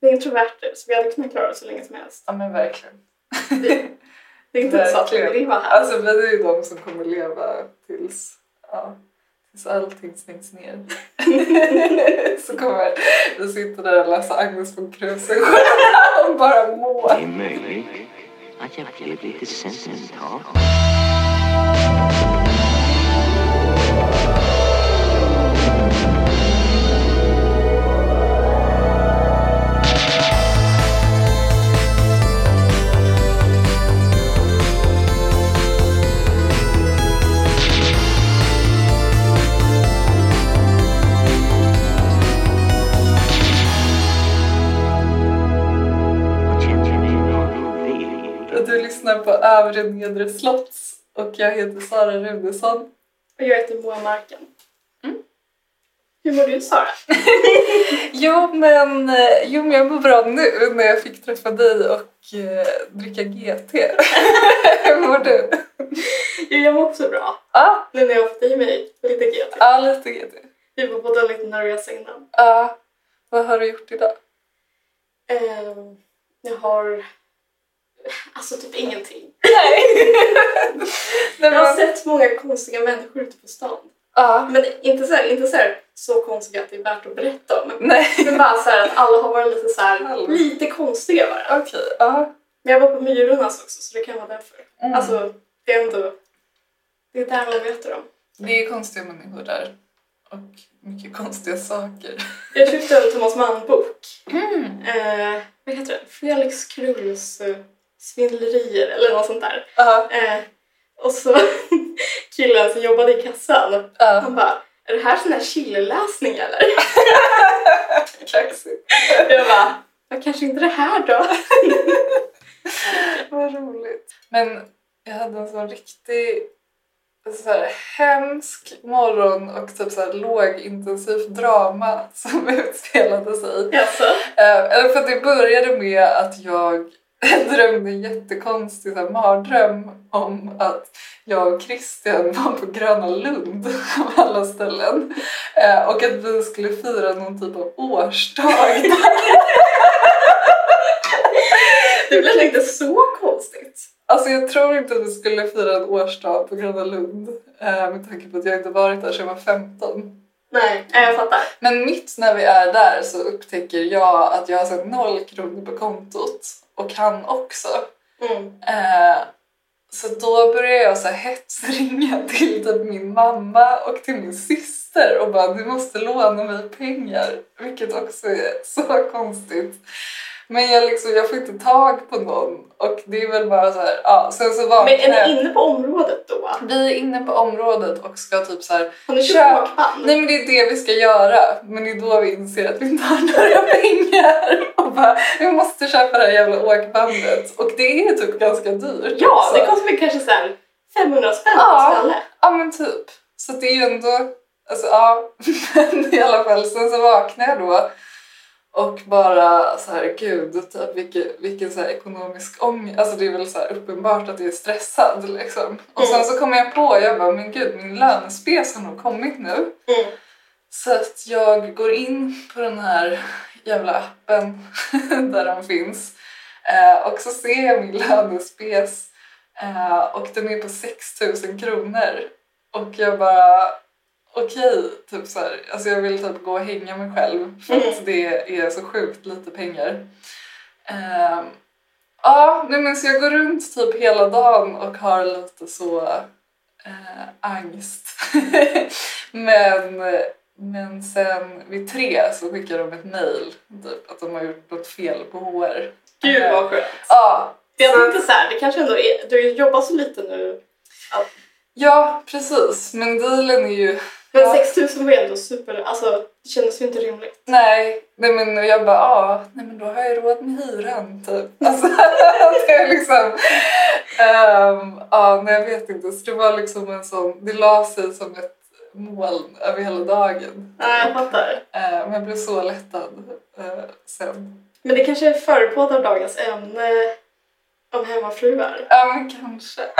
Vi är introverter så vi hade kunnat klara oss så länge som helst. Ja men verkligen. Det, det är inte så att vi vill leva här. Alltså vi är ju de som kommer leva tills, ja, tills allting stängs ner. så kommer vi sitta där och läsa Agnes von Kruse och bara må. Det är möjligt att jag blev lite sentimental. Lyssnar på Övre Nedre Slotts och jag heter Sara Runesson. Och jag heter Moa Marken. Hur mår du Sara? Jo men, eh, jo men jag mår bra nu när jag fick träffa dig och eh, dricka GT. Hur mår du? Jo, jag mår också bra. Ja, Nu när jag fått i mig lite GT. ja lite GT. Vi var båda lite nervösa innan. Ja, vad har du gjort idag? Ehm, jag har... Alltså typ ingenting. Nej. Jag har sett många konstiga människor ute på stan. ja, Men inte så, här, inte så, här, så konstiga att det är värt att berätta om. nej. Men bara så att alla har varit lite så här, lite konstiga bara. Okej, ja. Men jag var på Myrornas också så det kan vara därför. Mm. Alltså det är ändå... Det är där man möter dem. Det är konstiga människor där. Och mycket konstiga saker. Jag köpte en Thomas Mann-bok. Mm. Eh, vad heter den? Felix Krulls eh, svindlerier eller något sånt där. Ja, Eh, och så killen som jobbade i kassan, ja. han bara är det här sån här chilleläsning eller? Kaxigt. Jag bara, ja, kanske inte det här då. Vad roligt. Men jag hade en sån riktig så här, hemsk morgon och typ så här, lågintensivt drama som utspelade sig. Jaså? Eh, Eller för att det började med att jag drömde en jättekonstig så här, mardröm om att jag och Christian var på Gröna Lund av alla ställen Eh, och att vi skulle fira någon typ av årsdag Det blev inte så konstigt. Alltså jag tror inte att vi skulle fira en årsdag på Gröna Lund eh, med tanke på att jag inte varit där sedan jag var 15. Nej, jag fattar. Men mitt när vi är där så upptäcker jag att jag har noll kronor på kontot och han också. Mm. Eh, så då börjar jag så hetsringa till typ min mamma och till min syster och bara du måste låna mig pengar. Vilket också är så konstigt. Men jag, liksom, jag får inte tag på någon och det är väl bara så här, ja, sen så vaknar Men är ni inne på området då? Vi är inne på området och ska typ så här, Har ni Köp. köpt nej men det är det vi ska göra. Men det är då vi inser att vi inte har några pengar. Och bara, vi måste köpa det här jävla åkbandet. Och det är typ ganska dyrt Ja, också. det kostar väl kanske så här 500 spänn Ja. på. Ja men typ. Så det är ju ändå, alltså ja, men i alla fall. Sen så vaknar jag då och bara så här, gud, typ, vilken, vilken så här ekonomisk ångest. Alltså det är väl så uppenbart att jag är stressad liksom. Och sen Mm. så kommer jag på, jag bara, men gud, min lönespes har nog kommit nu. Mm. Så att jag går in på den här jävla appen där de finns eh, och så ser jag min lönespes eh, och den är på 6 000 kronor. Och jag bara, okej, typ så här, alltså jag vill typ gå och hänga mig själv för Mm. att det är så sjukt lite pengar. Eh, ja, nej men så jag går runt typ hela dagen och har lite så eh, angst. men, men sen vid tre så skickar de ett mail typ, att de har gjort något fel på HR. Gud vad skönt. Ja, Jag så- tänkte så här, det kanske ändå är, du jobbar så lite nu. ja, precis. Men dealen är ju... Men Ja. 6000 var ju ändå super, alltså det kändes ju inte rimligt. Nej, nej men jag bara, ja, nej men då har jag råd med hyran typ. Alltså, det är liksom, ehm, ja, nej jag vet inte. Så det var liksom en sån, det la sig som ett moln över hela dagen. Nej, jag fattar. Eh, men jag blev så lättad eh, sen. Men det kanske är förebådar dagens ämne om hemmafruar. Ja men kanske.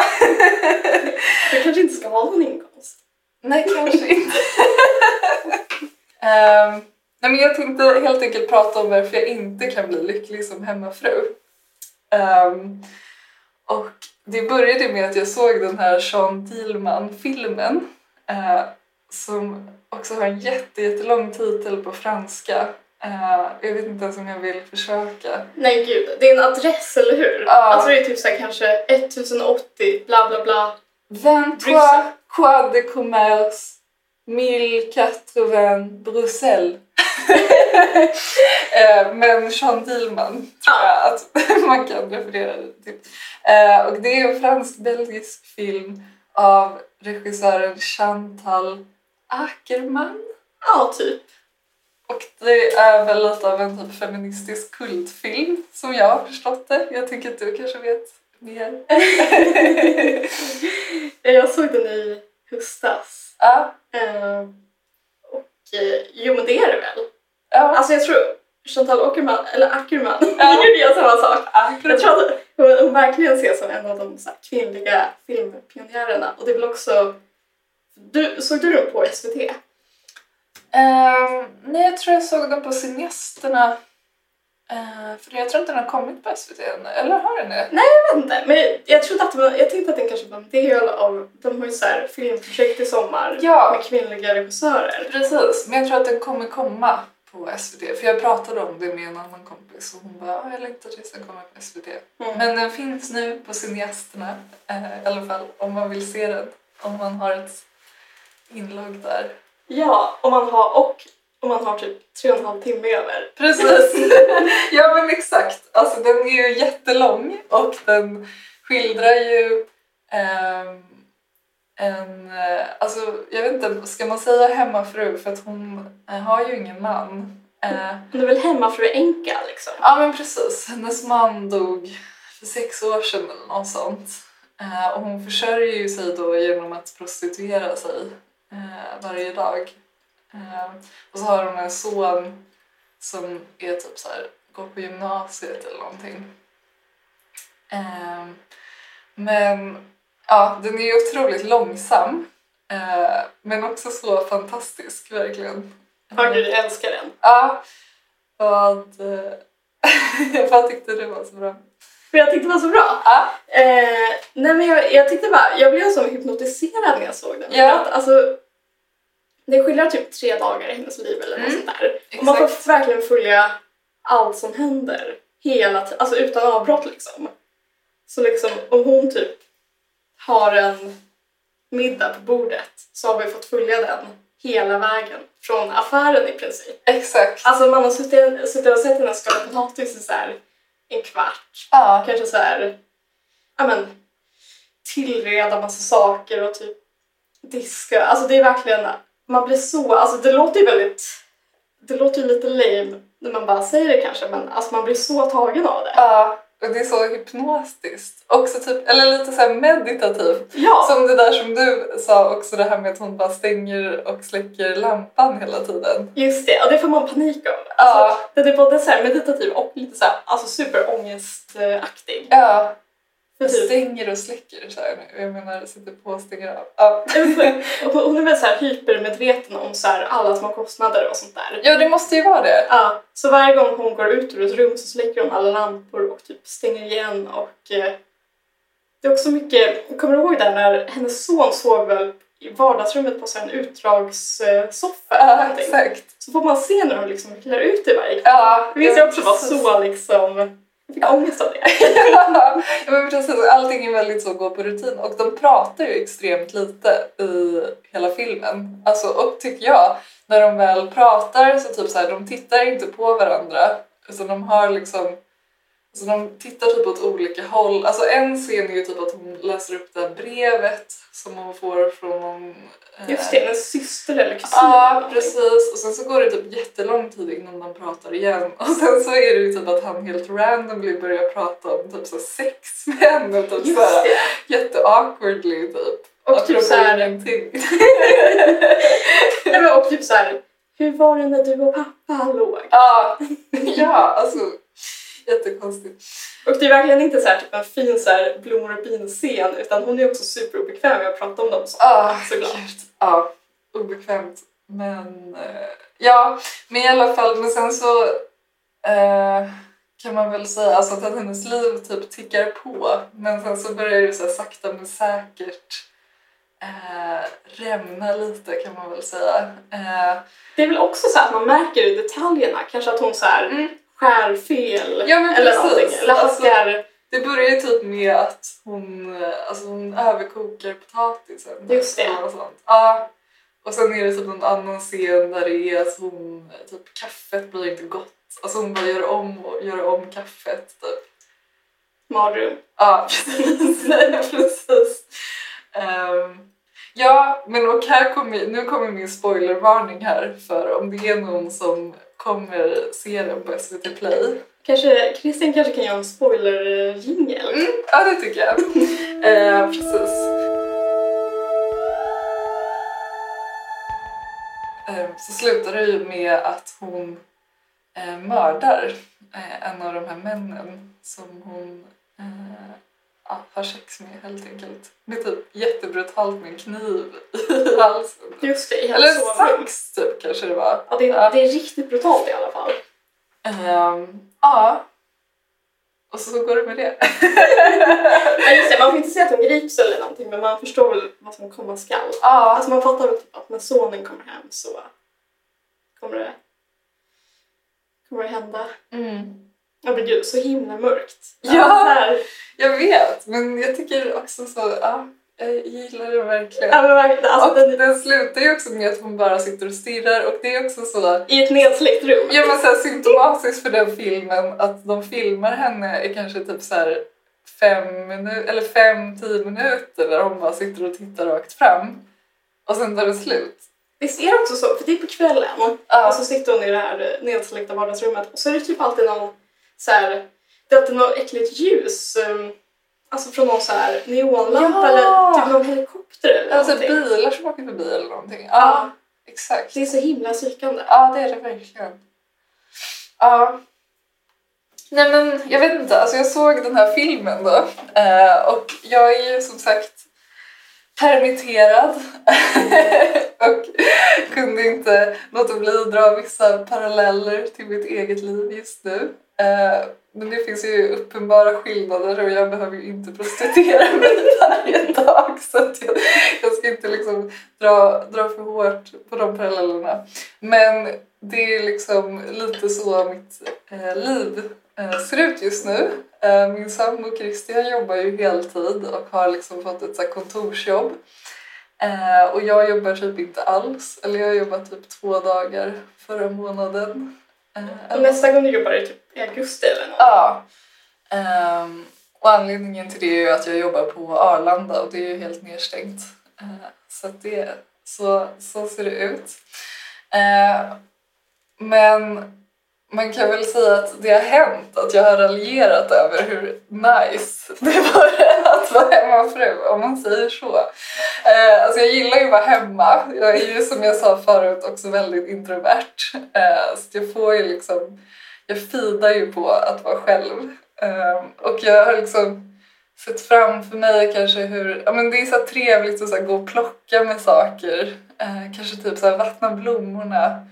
Du kanske inte ska ha någon inkomst. Nej kanske inte. Ehm, Nej, men jag tänkte helt enkelt prata om varför jag inte kan bli lycklig som hemmafru. Ehm, och det började med att jag såg den här Sean Dielman-filmen eh, som också har en jätte, jättelång titel på franska. Eh, jag vet inte ens om jag vill försöka. Nej gud, det är en adress eller hur? Ja. Alltså det är typ så kanske 1080 bla bla bla. 23 Bruxelles. Quai de Commerce 1080 Bruxelles. Eh, Men Jean Dielman tror jag att man kan referera det till. Eh, Och det är en fransk-belgisk film av regissören Chantal Ackerman. Ja, typ. Och det är väl lite av en typ feministisk kultfilm som jag har förstått det. Jag tänker att du kanske vet mer. jag såg den i höstas. Ja, Eh, och eh, jo men det är det väl? ja. Alltså jag tror Chantal Ackerman, eller Ackerman, Ja. gjorde jag samma sak. Ackerman. Jag tror att hon, hon verkligen ses som en av de så här, kvinnliga filmpionjärerna. Och det är väl också... Du, såg du den på SVT? Ehm, nej, jag tror jag såg den på Cineasterna. Uh, för jag tror inte den har kommit på SVT än. Eller har den det? Jag vet inte, men jag, trodde att det var, jag tänkte att den kanske var en del av... De har ju så här filmprojekt i sommar Ja. med kvinnliga regissörer. Precis, men jag tror att den kommer komma på SVT. För jag pratade om det med en annan kompis och hon bara "Ja, jag längtar tills den kommer på SVT. Mm. Men den finns nu på Cineasterna eh, i alla fall om man vill se den. Om man har ett inlogg där. Ja, om man har, och om man har typ tre och en halv timme över. Precis! ja men exakt. Alltså den är ju jättelång och den skildrar ju ehm, en, eh, alltså jag vet inte, ska man säga hemmafru för att hon eh, har ju ingen man. Eh, Hon är väl hemmafru-änka liksom. ja men precis, hennes man dog för sex år sedan eller något sånt. Eh, och hon försörjer ju sig då genom att prostituera sig eh, varje dag. Eh, och så har hon en son som är typ så här, går på gymnasiet eller någonting. Eh, men ja, den är ju otroligt långsam. Eh, men också så fantastisk, verkligen. Gud, jag älskar den. Ja, vad, eh, vad tyckte du var så bra? För jag tyckte det var så bra. Ja, Eh, nej men jag, jag tyckte bara, jag blev så hypnotiserad när jag såg den. Ja. Att, alltså, det skildrar typ tre dagar i hennes liv eller något Mm, sånt där. Och man får verkligen följa allt som händer hela tiden, alltså utan avbrott liksom. Så liksom om hon typ har en middag på bordet så har vi fått följa den hela vägen från affären i princip. exakt. Alltså man har suttit, suttit och sett henne skala potatis i så här en kvart Ja, kanske så här, ja men tillreda massa saker och typ diska. Alltså det är verkligen, man blir så, alltså det låter ju väldigt, det låter ju lite lame när man bara säger det kanske men alltså man blir så tagen av det. ja. Och det är så hypnotiskt. Också typ, eller lite så meditativt. Ja, Som det där som du sa också, det här med att hon bara stänger och släcker lampan hela tiden. just det. Och det får man panik av. Ja. Alltså, den är både så meditativ och lite så här, alltså superångestaktig. Ja, typ, stänger och släcker så här. Jag menar, sätter på och stänger av. Ja. hon är väl så här hypermedveten om så här alla små kostnader och sånt där. ja, det måste ju vara det. Ja, så varje gång hon går ut ur ett rum så släcker hon alla lampor och typ stänger igen och eh, det är också mycket, jag kommer ihåg där när hennes son sov väl i vardagsrummet på så en utdragssoffa Ja, exakt. Så får man se när hon liksom klär ut i varje kväll. Ja, Det minns jag också var så liksom, jag fick ångest av det. ja, men precis. Allting är väldigt så gå på rutin och de pratar ju extremt lite i hela filmen. Alltså, och tycker jag, när de väl pratar så typ så här, de tittar inte på varandra utan de har liksom Alltså de tittar typ åt olika håll. Alltså en scen är ju typ att hon läser upp det här brevet som hon får från någon... eh, Just det, en syster eller kusin. Ja, någonting. precis. Och sen så går det typ jättelång tid innan de pratar igen. Och sen så är det ju typ att han helt randomly börjar prata om typ så sex med henne. Typ Just det. jätteawkwardly typ. Och typ såhär, ingenting. nej, men och typ såhär, hur var det när du och pappa låg? ja, ja, alltså jättekonstigt. Och det är verkligen inte så här, typ en fin så här, blommor och bin-scen utan hon är också superobekväm med att prata om dem så, Ja, såklart. Ja, obekvämt men eh, ja, men i alla fall, men sen så eh, kan man väl säga alltså, att hennes liv typ tickar på. Men sen så börjar det så här, sakta men säkert eh, rämna lite kan man väl säga. Eh, Det är väl också så att man märker i detaljerna, kanske att hon så här Mm. Skär fel Ja, men eller precis. någonting. Eller Alltså- hackar. det börjar ju typ med att hon, eh, alltså, hon överkokar potatisen. Just det. Och sånt. Ja. Och sen är det typ en annan scen där det är att hon, typ kaffet blir inte gott. Alltså hon bara gör om och gör om kaffet typ. Mardröm. Ja, precis. precis. Ehm, ja, men och här kommer, nu kommer min spoilervarning här för om det är någon som kommer se den på SVT Play. Kanske, Christian kanske kan göra en spoiler-jingel. Mm, ja, det tycker jag. Eh, precis. Eh, så slutar det ju med att hon eh, mördar eh, en av de här männen som hon eh, ja, har sex med helt enkelt. Med typ jättebrutalt med en kniv i halsen. Just det, i Eller sax typ kanske det var. Ja, det, Ja. det är riktigt brutalt i alla fall. Ehm, ja. Och så går det med det. Ja, just det, man får inte säga att hon grips eller någonting men man förstår väl vad som komma skall. ja. Alltså man fattar väl typ att när sonen kommer hem så kommer det, kommer det hända. Mm. Ja men gud, så himla mörkt. Ja. Jag vet, men jag tycker också så, ja, jag gillar det verkligen. ja men verkligen, alltså och den, den slutar ju också med att hon bara sitter och stirrar och det är också så, i ett nedsläckt rum. ja men så här, symptomatiskt för den filmen att de filmar henne i kanske typ så här fem minuter eller fem, tio minuter där hon bara sitter och tittar rakt fram och sen tar det slut. Visst är det också så, för det är på kvällen Ja. och så sitter hon i det här nedsläckta vardagsrummet och så är det typ alltid någon så här, det alltid något äckligt ljus. um, Alltså från någon så här neonlampa Ja. eller typ någon helikopter eller Alltså någonting. bilar som åker förbi eller någonting. Ja, Ja. exakt. Det är så himla psykande. Ja, det är det verkligen. Ja. Nej men jag vet inte, alltså jag såg den här filmen då eh, och jag är ju som sagt permitterad och kunde inte låta bli att dra vissa paralleller till mitt eget liv just nu. Eh, men det finns ju uppenbara skillnader och jag behöver ju inte prostituera mig varje dag så att jag, jag ska inte liksom dra, dra för hårt på de parallellerna. Men det är liksom lite så mitt eh, liv eh, ser ut just nu. Eh, min sambo Christian jobbar ju heltid och har liksom fått ett så här, kontorsjobb. Eh, och jag jobbar typ inte alls. Eller jag jobbar typ två dagar förra månaden. Uh, nästa gång du jobbar är typ i augusti eller något. Ja. Um, och anledningen till det är ju att jag jobbar på Arlanda och det är ju helt nedstängt. Uh, så det, så, så ser det ut. Uh, men man kan väl säga att det har hänt att jag har raljerat över hur nice det var att vara hemmafru, om man säger så. Eh, alltså jag gillar ju att vara hemma. Jag är ju som jag sa förut också väldigt introvert. Eh, så jag får ju liksom, jag fidar ju på att vara själv. Eh, och jag har liksom sett framför mig kanske hur, ja men det är så trevligt att så gå och plocka med saker. Eh, kanske typ så här vattna blommorna.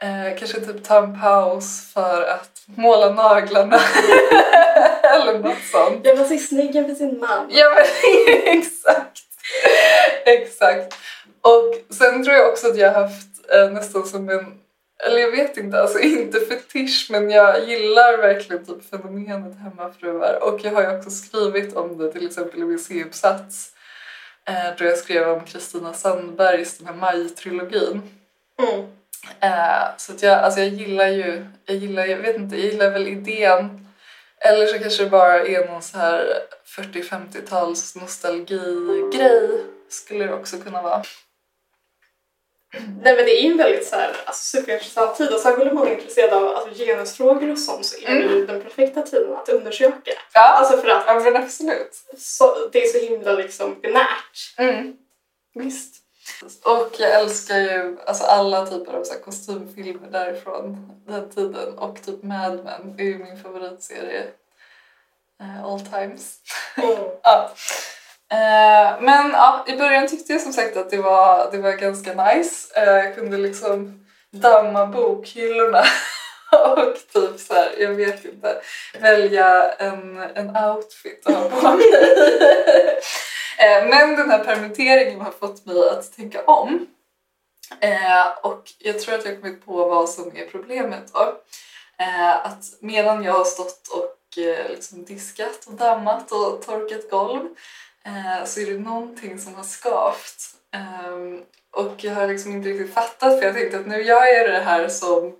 Eh, kanske typ ta en paus för att måla naglarna. Eller något sånt. Jag var så snygg för sin man. Ja men exakt. Exakt. Och sen tror jag också att jag har haft eh, nästan som en, eller jag vet inte, alltså inte fetisch men jag gillar verkligen typ fenomenet hemmafruar och jag har ju också skrivit om det till exempel i min C-uppsats eh, då jag skrev om Kristina Sandbergs den här Maj-trilogin. Mm. Eh, så att jag, alltså jag gillar ju, jag gillar, jag vet inte, jag gillar väl idén. Eller så kanske det bara är någon så här 40-50-tals nostalgi-grej. Skulle det också kunna vara. Nej men det är ju en väldigt så här, alltså, superintressant tid och särskilt om man är intresserad av alltså, genusfrågor och sånt så är det ju den perfekta tiden att undersöka. Ja, Alltså för att ja men absolut. så, det är så himla liksom binärt. Mm. Visst. Och jag älskar ju alltså alla typer av så kostymfilmer därifrån den tiden. Och typ Mad Men är ju min favoritserie. eh, all times. Mm. Ja. Eh, men ja, i början tyckte jag som sagt att det var, det var ganska nice. Eh, jag kunde liksom damma bokhyllorna och typ så här, jag vet inte, välja en, en outfit att ha på mig. Eh, men den här permitteringen har fått mig att tänka om. Eh, och jag tror att jag har kommit på vad som är problemet då. Eh, att medan jag har stått och liksom diskat och dammat och torkat golv så är det någonting som har skavt. Ehm, och jag har liksom inte riktigt fattat för jag tänkte att nu gör jag det här som,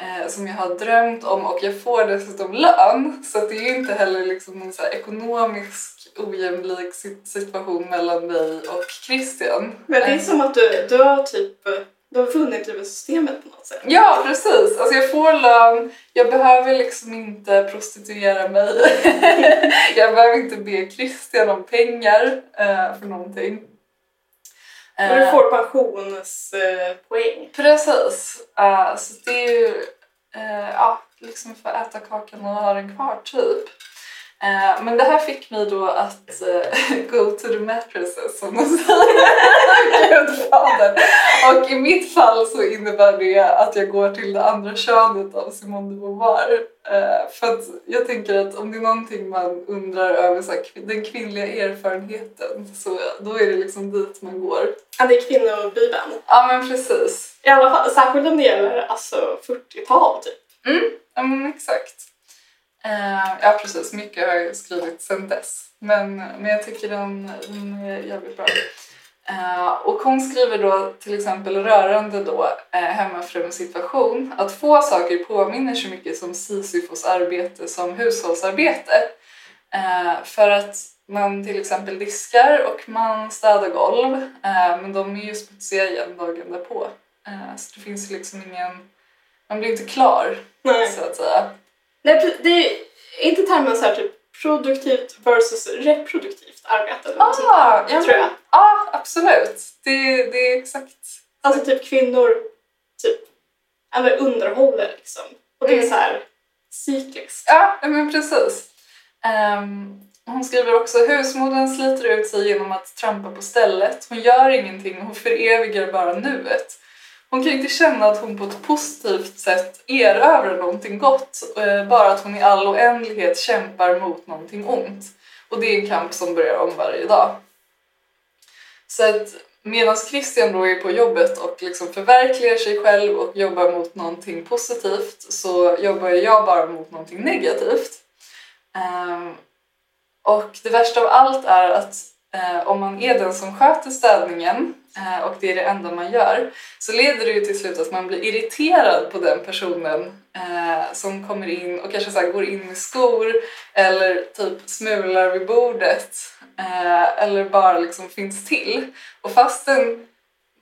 eh, som jag har drömt om och jag får dessutom lön. Så att det är ju inte heller liksom någon så här ekonomisk ojämlik sit- situation mellan mig och Christian. Men det är Eh, som att du, du har typ du har vunnit över systemet på något sätt. Ja, precis. Alltså jag får lön, jag behöver liksom inte prostituera mig. jag behöver inte be Christian om pengar eh, för någonting. Och du Eh, får pensionspoäng. Precis. Eh, så det är ju eh, ja, liksom för att äta kakan och ha den kvar typ. Eh, men det här fick mig då att eh, go to the mattresses som de säger. Och i mitt fall så innebär det att jag går till det andra könet av Simone de Beauvoir. Eh, för jag tänker att om det är någonting man undrar över så här, den kvinnliga erfarenheten så då är det liksom dit man går. Ja, det är kvinnobibeln. Ja men precis. I alla fall, särskilt om det gäller alltså 40-tal typ. Ja men exakt. Eh, ja precis, mycket har jag skrivit sedan dess. Men, men jag tycker den, den är jävligt bra. Eh, och hon skriver då till exempel rörande då eh, hemmafruns situation att få saker påminner så mycket som Sisyfos arbete som hushållsarbete. Eh, för att man till exempel diskar och man städar golv eh, men de är ju smutsiga igen dagen därpå. Så det finns ju liksom ingen... Man blir inte klar Nej. så att säga. Nej, det är inte termen så här typ produktivt versus reproduktivt arbete. eller något sånt där, Ah, ja, tror jag. Ja, absolut. Det, det är exakt. Alltså typ kvinnor typ men underhåller liksom. Och det är Mm. så här cykliskt. Ja, men precis. Ehm, hon skriver också husmodern sliter ut sig genom att trampa på stället. Hon gör ingenting, hon förevigar bara nuet. Hon kan inte känna att hon på ett positivt sätt erövrar någonting gott, eh, bara att hon i all oändlighet kämpar mot någonting ont. Och det är en kamp som börjar om varje dag. Så att medan Christian då är på jobbet och liksom förverkligar sig själv och jobbar mot någonting positivt så jobbar jag bara mot någonting negativt. Ehm, och det värsta av allt är att eh, om man är den som sköter städningen eh, och det är det enda man gör så leder det ju till slut att man blir irriterad på den personen eh, som kommer in och kanske så här går in med skor eller typ smular vid bordet eh, eller bara liksom finns till. Och fastän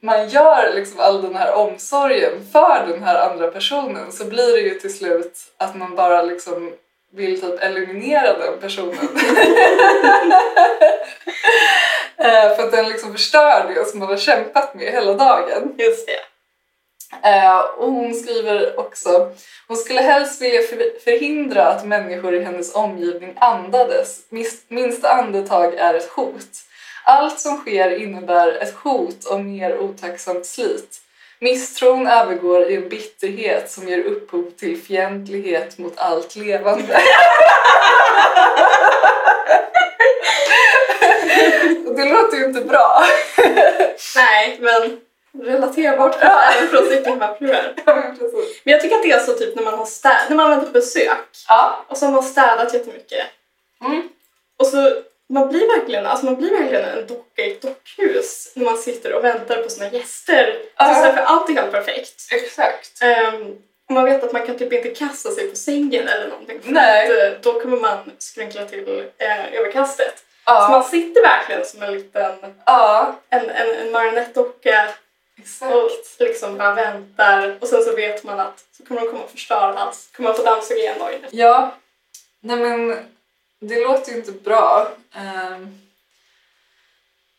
man gör liksom all den här omsorgen för den här andra personen så blir det ju till slut att man bara liksom vill typ eliminera den personen. Eh, för att den liksom förstör det som man har kämpat med hela dagen. Just det. Eh, och hon skriver också hon skulle helst vilja för- förhindra att människor i hennes omgivning andades. Minsta andetag är ett hot. Allt som sker innebär ett hot om mer otacksamt slit. Misstron övergår i en bitterhet som ger upphov till fientlighet mot allt levande. Det låter ju inte bra. Nej, men relaterbart Ja. även från cykelhemmafruar. Ja. Men jag tycker att det är så typ när man har städ, när man väntar på besök Ja. och så har man städat jättemycket. Mm. Och så man blir verkligen, alltså man blir verkligen en docka i ett dockhus när man sitter och väntar på sina gäster. Ja. Så så här, för allt är helt perfekt. Exakt. Um, man vet att man kan typ inte kasta sig på sängen eller någonting för Nej. att eh, då kommer man skrynkla till eh, överkastet. Så Ja. man sitter verkligen som en liten Ja. en, en, en marionettdocka Exakt. och liksom bara väntar och sen så vet man att så kommer de komma och förstöra allt. Så kommer man få dammsuga igen dagen. Ja, nej men det låter ju inte bra. Um,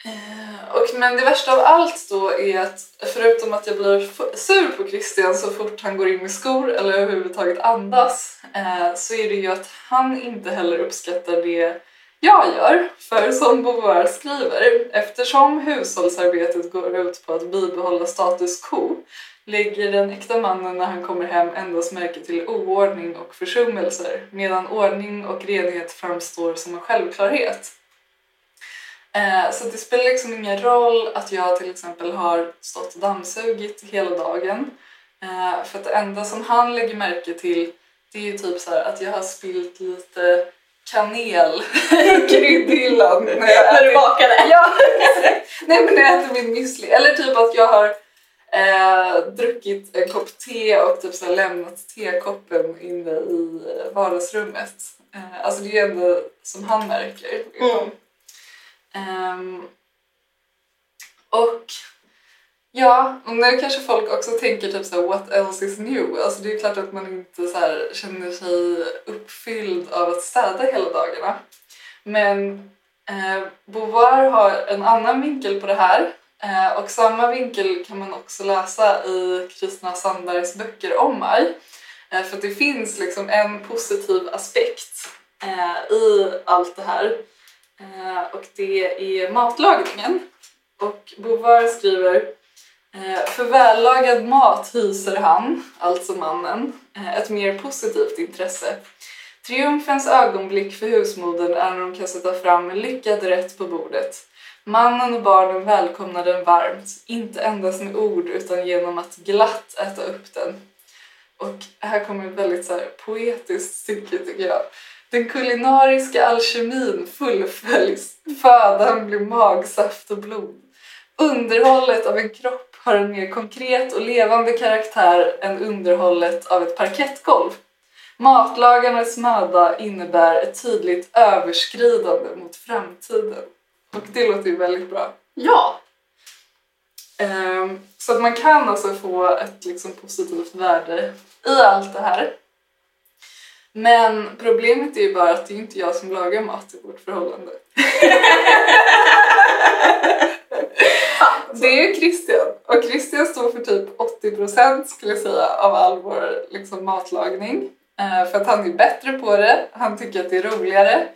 uh, och, men det värsta av allt då är att förutom att jag blir sur på Christian så fort han går in med skor eller överhuvudtaget andas uh, så är det ju att han inte heller uppskattar det jag gör. För som Beauvoir skriver, eftersom hushållsarbetet går ut på att bibehålla status quo lägger den äkta mannen när han kommer hem endast märke till oordning och försummelser medan ordning och renhet framstår som en självklarhet. Eh, så det spelar liksom ingen roll att jag till exempel har stått och dammsugit hela dagen. Eh, för att det enda som han lägger märke till det är ju typ så att jag har spillt lite kanel i kryddhyllan när jag När du bakade. Ja, nej men när jag äter min müsli. Eller typ att jag har eh, druckit en kopp te och typ så lämnat tekoppen inne i eh, vardagsrummet. Eh, alltså det är ju ändå som han märker. liksom. Mm. Ehm, och ja, och nu kanske folk också tänker typ såhär what else is new? Alltså det är klart att man inte så här känner sig uppfylld av att städa hela dagarna. Men eh, Beauvoir har en annan vinkel på det här eh, Eh, och samma vinkel kan man också läsa i Kristina Sandbergs böcker om arg. Eh, för att det finns liksom en positiv aspekt eh, i allt det här. Och det är matlagningen. Och Bovar skriver För vällagad mat hyser han, alltså mannen, ett mer positivt intresse. Triumfens ögonblick för husmodern är när de kan sätta fram en lyckad rätt på bordet. Mannen och barnen välkomnar den varmt, inte endast med ord utan genom att glatt äta upp den. Och här kommer ett väldigt så här, poetiskt stycke tycker jag. Den kulinariska alkemin fullföljs, födan blir magsaft och blod. Underhållet av en kropp har en mer konkret och levande karaktär än underhållet av ett parkettgolv. Matlagarnas möda innebär ett tydligt överskridande mot framtiden. Och det låter ju väldigt bra. Ja. Ehm, så att man kan alltså få ett liksom positivt värde i allt det här. Men problemet är ju bara att det är inte jag som lagar mat i vårt förhållande. Det är ju Christian och Christian står för typ 80% skulle jag säga av all vår liksom, matlagning. Eh, för att han är bättre på det, han tycker att det är roligare.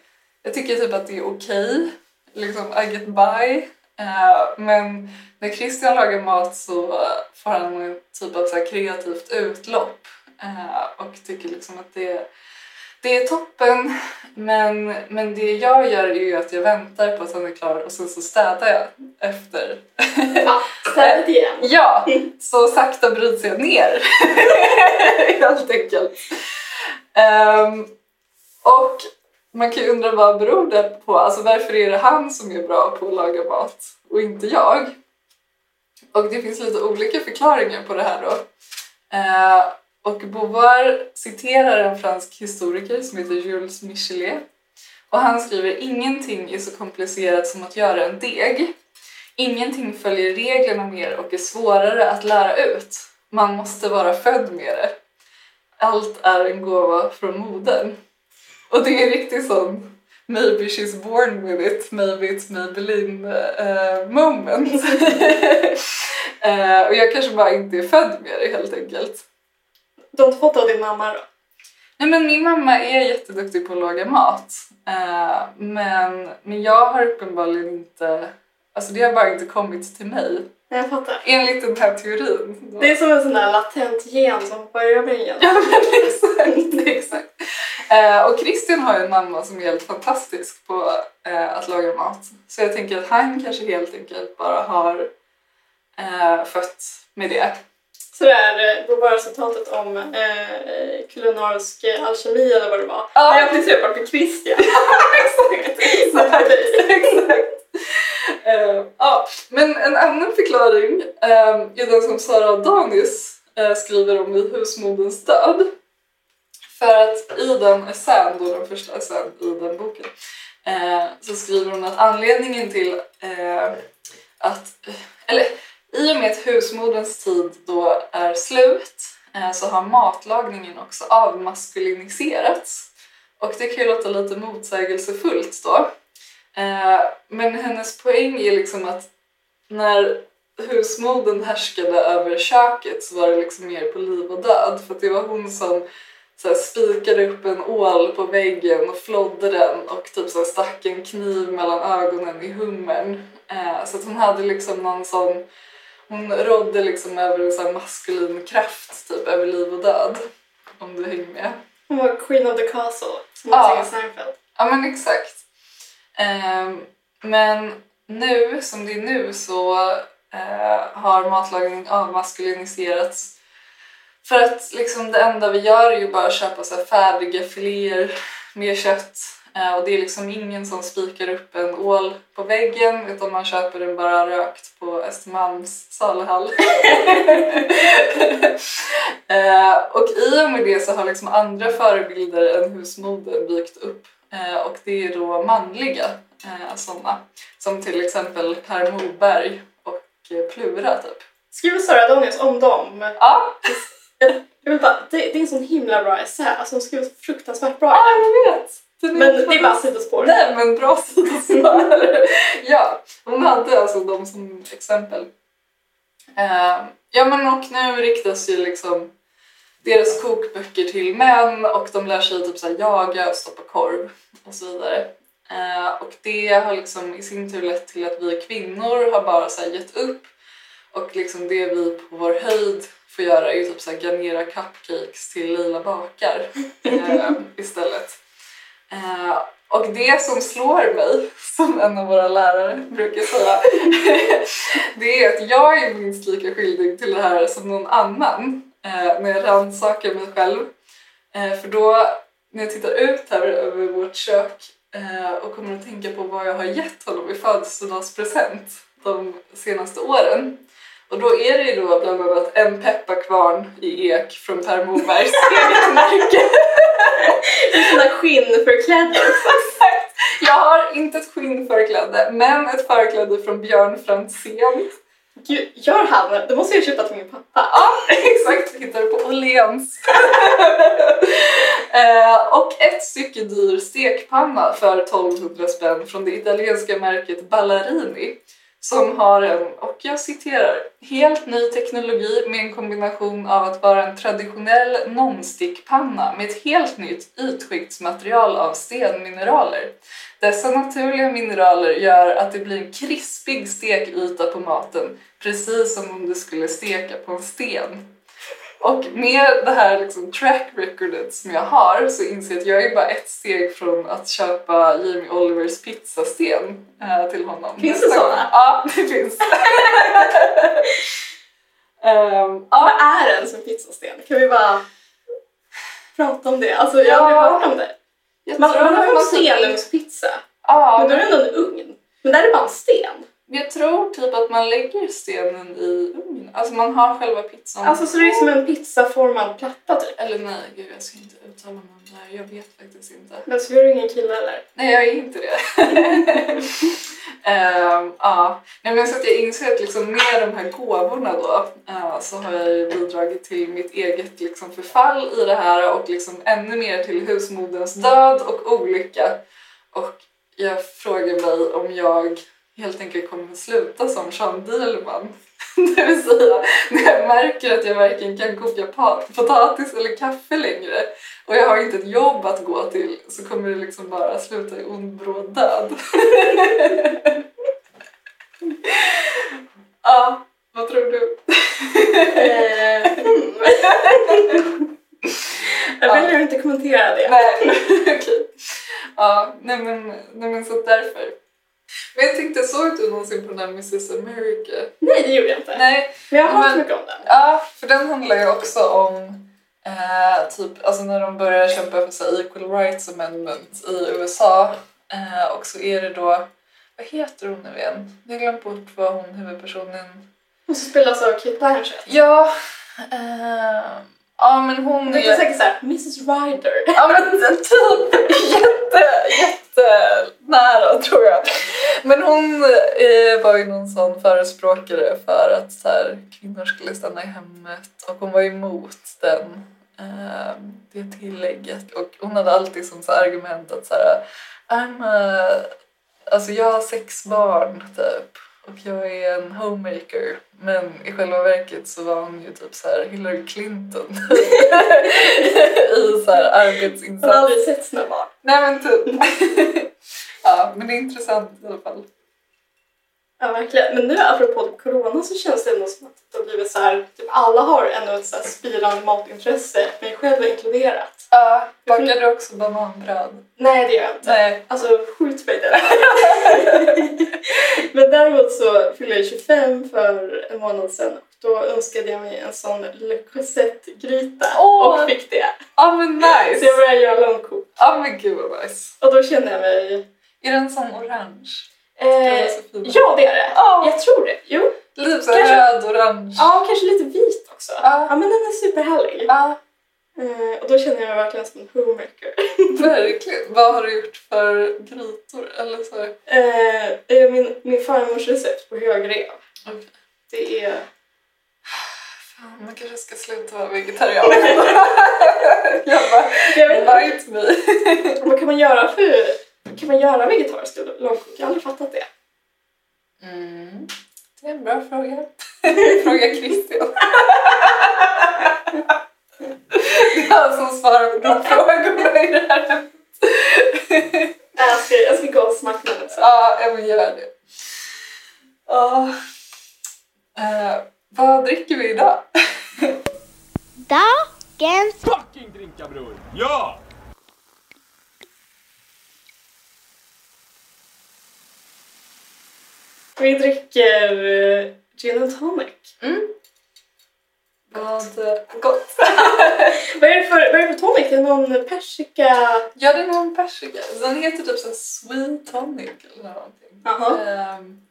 Jag tycker typ att det är okej, liksom I get by. Eh, men när Christian lagar mat så får han en typ av så kreativt utlopp eh, och tycker liksom att det, det är toppen. Men, men det jag gör är ju att jag väntar på att han är klar och sen så städar jag efter. ja. Städet igen. Ja, så sakta bryts jag ner. Helt enkelt. Ehm, och man kan ju undra vad beror det på? Alltså varför är det han som är bra på att laga mat och inte jag? Och det finns lite olika förklaringar på det här då. Eh, och Bovar citerar en fransk historiker som heter Jules Michelet. Och han skriver ingenting är så komplicerat som att göra en deg. Ingenting följer reglerna mer och är svårare att lära ut. Man måste vara född med det. Allt är en gåva från modern. Och det är riktigt sån maybe she's born with it, maybe it's Maybelline uh, moment. Eh, och jag kanske bara inte är född med det helt enkelt. Du har inte fått det av din mamma då? Nej men min mamma är jätteduktig på att laga mat. Eh, men, men jag har uppenbarligen inte, alltså det har bara inte kommit till mig. Jag fattar. Enligt den här teorin. Det är som en sån där latent gen som hoppar över igen. Ja men exakt, exakt. Eh, och Christian har ju en mamma som är helt fantastisk på eh, att laga mat. Så jag tänker att han kanske helt enkelt bara har eh, fött med det. Så det är eh, då var resultatet om eh, kulinarisk alkemi eller vad det var. Ja. Jag applicerar på Christian. exakt, exakt, exakt. Eh, ja, men en annan förklaring eh, är den som Sara Danis eh, skriver om i Husmoderns död. För att i den essän, då den första essän i den boken, eh, så skriver hon att anledningen till eh, att, eller i och med att husmoderns tid då är slut eh, så har matlagningen också avmaskuliniserats. Och det kan ju låta lite motsägelsefullt då. Eh, men hennes poäng är liksom att när husmodern härskade över köket så var det liksom mer på liv och död för att det var hon som så här, spikade upp en ål på väggen och flodde den och typ så här, stack en kniv mellan ögonen i hummern. Eh, så att hon hade liksom någon sån, hon rådde liksom över en så maskulin kraft typ över liv och död. Om du hänger med. Hon var Queen of the Castle, som Ja. man i Seinfeld. Ja men exakt. Ehm, men nu, som det är nu, så eh, har matlagning avmaskuliniserats. För att liksom det enda vi gör är ju bara att köpa så färdiga filéer med kött. Eh, och det är liksom ingen som spikar upp en ål på väggen utan man köper den bara rökt på Östermalms saluhall. eh, och i och med det så har liksom andra förebilder än husmodern dykt upp. Eh, och det är då manliga sådana. Som till exempel Per Morberg och Plura typ. Skriver Sara Adonius om dem? Ja, Jag vill bara, det, det är en sån himla bra essä. Alltså hon skriver så fruktansvärt bra. ja jag vet! Den Men det är bara sidospår. Nej men bra sidospår. ja, hon hade alltså dem som exempel. Eh, ja men och nu riktas ju liksom deras kokböcker till män och de lär sig typ så här jaga och stoppa korv och så vidare. Eh, och det har liksom i sin tur lett till att vi kvinnor har bara så här gett upp och liksom det vi på vår höjd får göra är typ så här garnera cupcakes till lila bakar eh, istället. Eh, och det som slår mig, som en av våra lärare brukar säga, det är att jag är minst lika skyldig till det här som någon annan eh, när jag rannsakar mig själv. Eh, för då, när jag tittar ut här över vårt kök eh, och kommer att tänka på vad jag har gett honom i födelsedagspresent de senaste åren. Och då är det ju då bland annat en pepparkvarn i ek från Per Morbergs eget märke. Såna skinnförklädda också. Jag har inte ett skinnförkläde, men ett förkläde från Björn Franzén. Gud, gör han? Det måste jag köpa till min pappa. Ja, exakt. Hittar du på Åhléns. eh, och ett stycke dyr stekpanna för 1200 spänn från det italienska märket Ballarini som har en, och jag citerar, helt ny teknologi med en kombination av att vara en traditionell non-stickpanna med ett helt nytt ytskiktsmaterial av stenmineraler. Dessa naturliga mineraler gör att det blir en krispig stekyta på maten, precis som om du skulle steka på en sten. Och med det här liksom track recordet som jag har så inser jag att jag är bara ett steg från att köpa Jamie Olivers pizzasten äh, till honom. Finns det såna? Ja, det finns. Ehm, Vad är en som pizzasten? Kan vi bara prata om det? Alltså jag har Ja. aldrig hört om det. jag Man, man har om man- stenugnspizza, Ja, men då är det ändå en ugn. Men där är det bara en sten. Jag tror typ att man lägger stenen i ugnen. Alltså man har själva pizzan. Alltså så det är som en pizzaformad platta typ. Eller nej, gud jag ska inte uttala mig om det här. Jag vet faktiskt inte. Men så är du ingen kille eller? Nej, jag är inte det. Ehm, ja. Nej, men så att jag inser att liksom med de här gåvorna då eh, så har jag bidragit till mitt eget liksom förfall i det här och liksom ännu mer till husmoderns död och olycka. Och jag frågar mig om jag helt enkelt kommer att sluta som Jean Dielman. Det vill säga, när jag märker att jag varken kan koka potatis eller kaffe längre och jag har inte ett jobb att gå till så kommer det liksom bara sluta i ond bråd död. ja, vad tror du? Eh, jag väljer att inte kommentera det. Nej, okej. Ja, nej men, nej men så därför. Men jag tänkte, såg du någonsin på den här Mrs America? Nej, det gjorde jag inte. Nej, Men jag har hört mycket om den. Ja, för den handlar ju också om eh, typ, alltså när de börjar kämpa för så här, equal rights amendment i USA. Eh, och så är det då, vad heter hon nu igen? Jag har glömt bort vad hon huvudpersonen... Och så spelas av Kate Blanchett. Ja, eh, ja men hon Det är är... säkert såhär, Mrs Ryder. Ja men typ jätte, jätte nära tror jag. Men hon eh, var ju någon sån förespråkare för att så här, kvinnor skulle stanna i hemmet och hon var emot den, eh, det tillägget. Och hon hade alltid som så argument att så här, I'm a, alltså jag har sex barn typ och jag är en homemaker. Men i själva verket så var hon ju typ så här Hillary Clinton i så här Jag har arbetsinsats. aldrig sett sina barn. Nej men typ. ja, men det är intressant i alla fall. Ja, verkligen. Men nu apropå corona så känns det ändå som att det har blivit så här, typ alla har ändå ett så här spirande matintresse, mig själv inkluderat. Ja, bakar du också bananbröd? Nej, det gör jag inte. Nej. Alltså, skjut mig där. Men däremot så fyllde jag 25 för en månad sedan då önskade jag mig en sån Le Creuset-gryta Åh! och fick det. Ja men Så jag nice! började göra långkok Ja men gud vad nice. och då kände jag mig... Är den sån orange? Eh, ja, det är det. Ja. Jag tror det. Jo. Lite Kanske- röd-orange. Ja, kanske lite vit också. Ja. Ja, men den är superhärlig. Ja, Eh, och då känner jag mig verkligen som en homemaker. verkligen. Vad har du gjort för grytor? Eller så? Eh, eh, min, min farmors recept på högrev. Okej. Det är... Fan, man kanske ska sluta vara vegetarian. jag bara, Jag vet inte, invite me. vad kan man göra för... Kan man göra vegetariska långkok? Jag har aldrig fattat det. Mm. Det är en bra fråga. fråga Christian. det är han som svarar på de frågorna i det här. Jag ska, jag ska gå och smaka med den sen. Ja, men gör det. Ja. Eh, vad dricker vi idag? Dagens fucking drinka bror! Ja! Vi dricker eh, gin and tonic. Vad eh, gott. Vad är det för, vad är det för tonic? Det är någon persika... Ja, det är någon persika. Den heter typ så sweet tonic eller någonting. Ehm,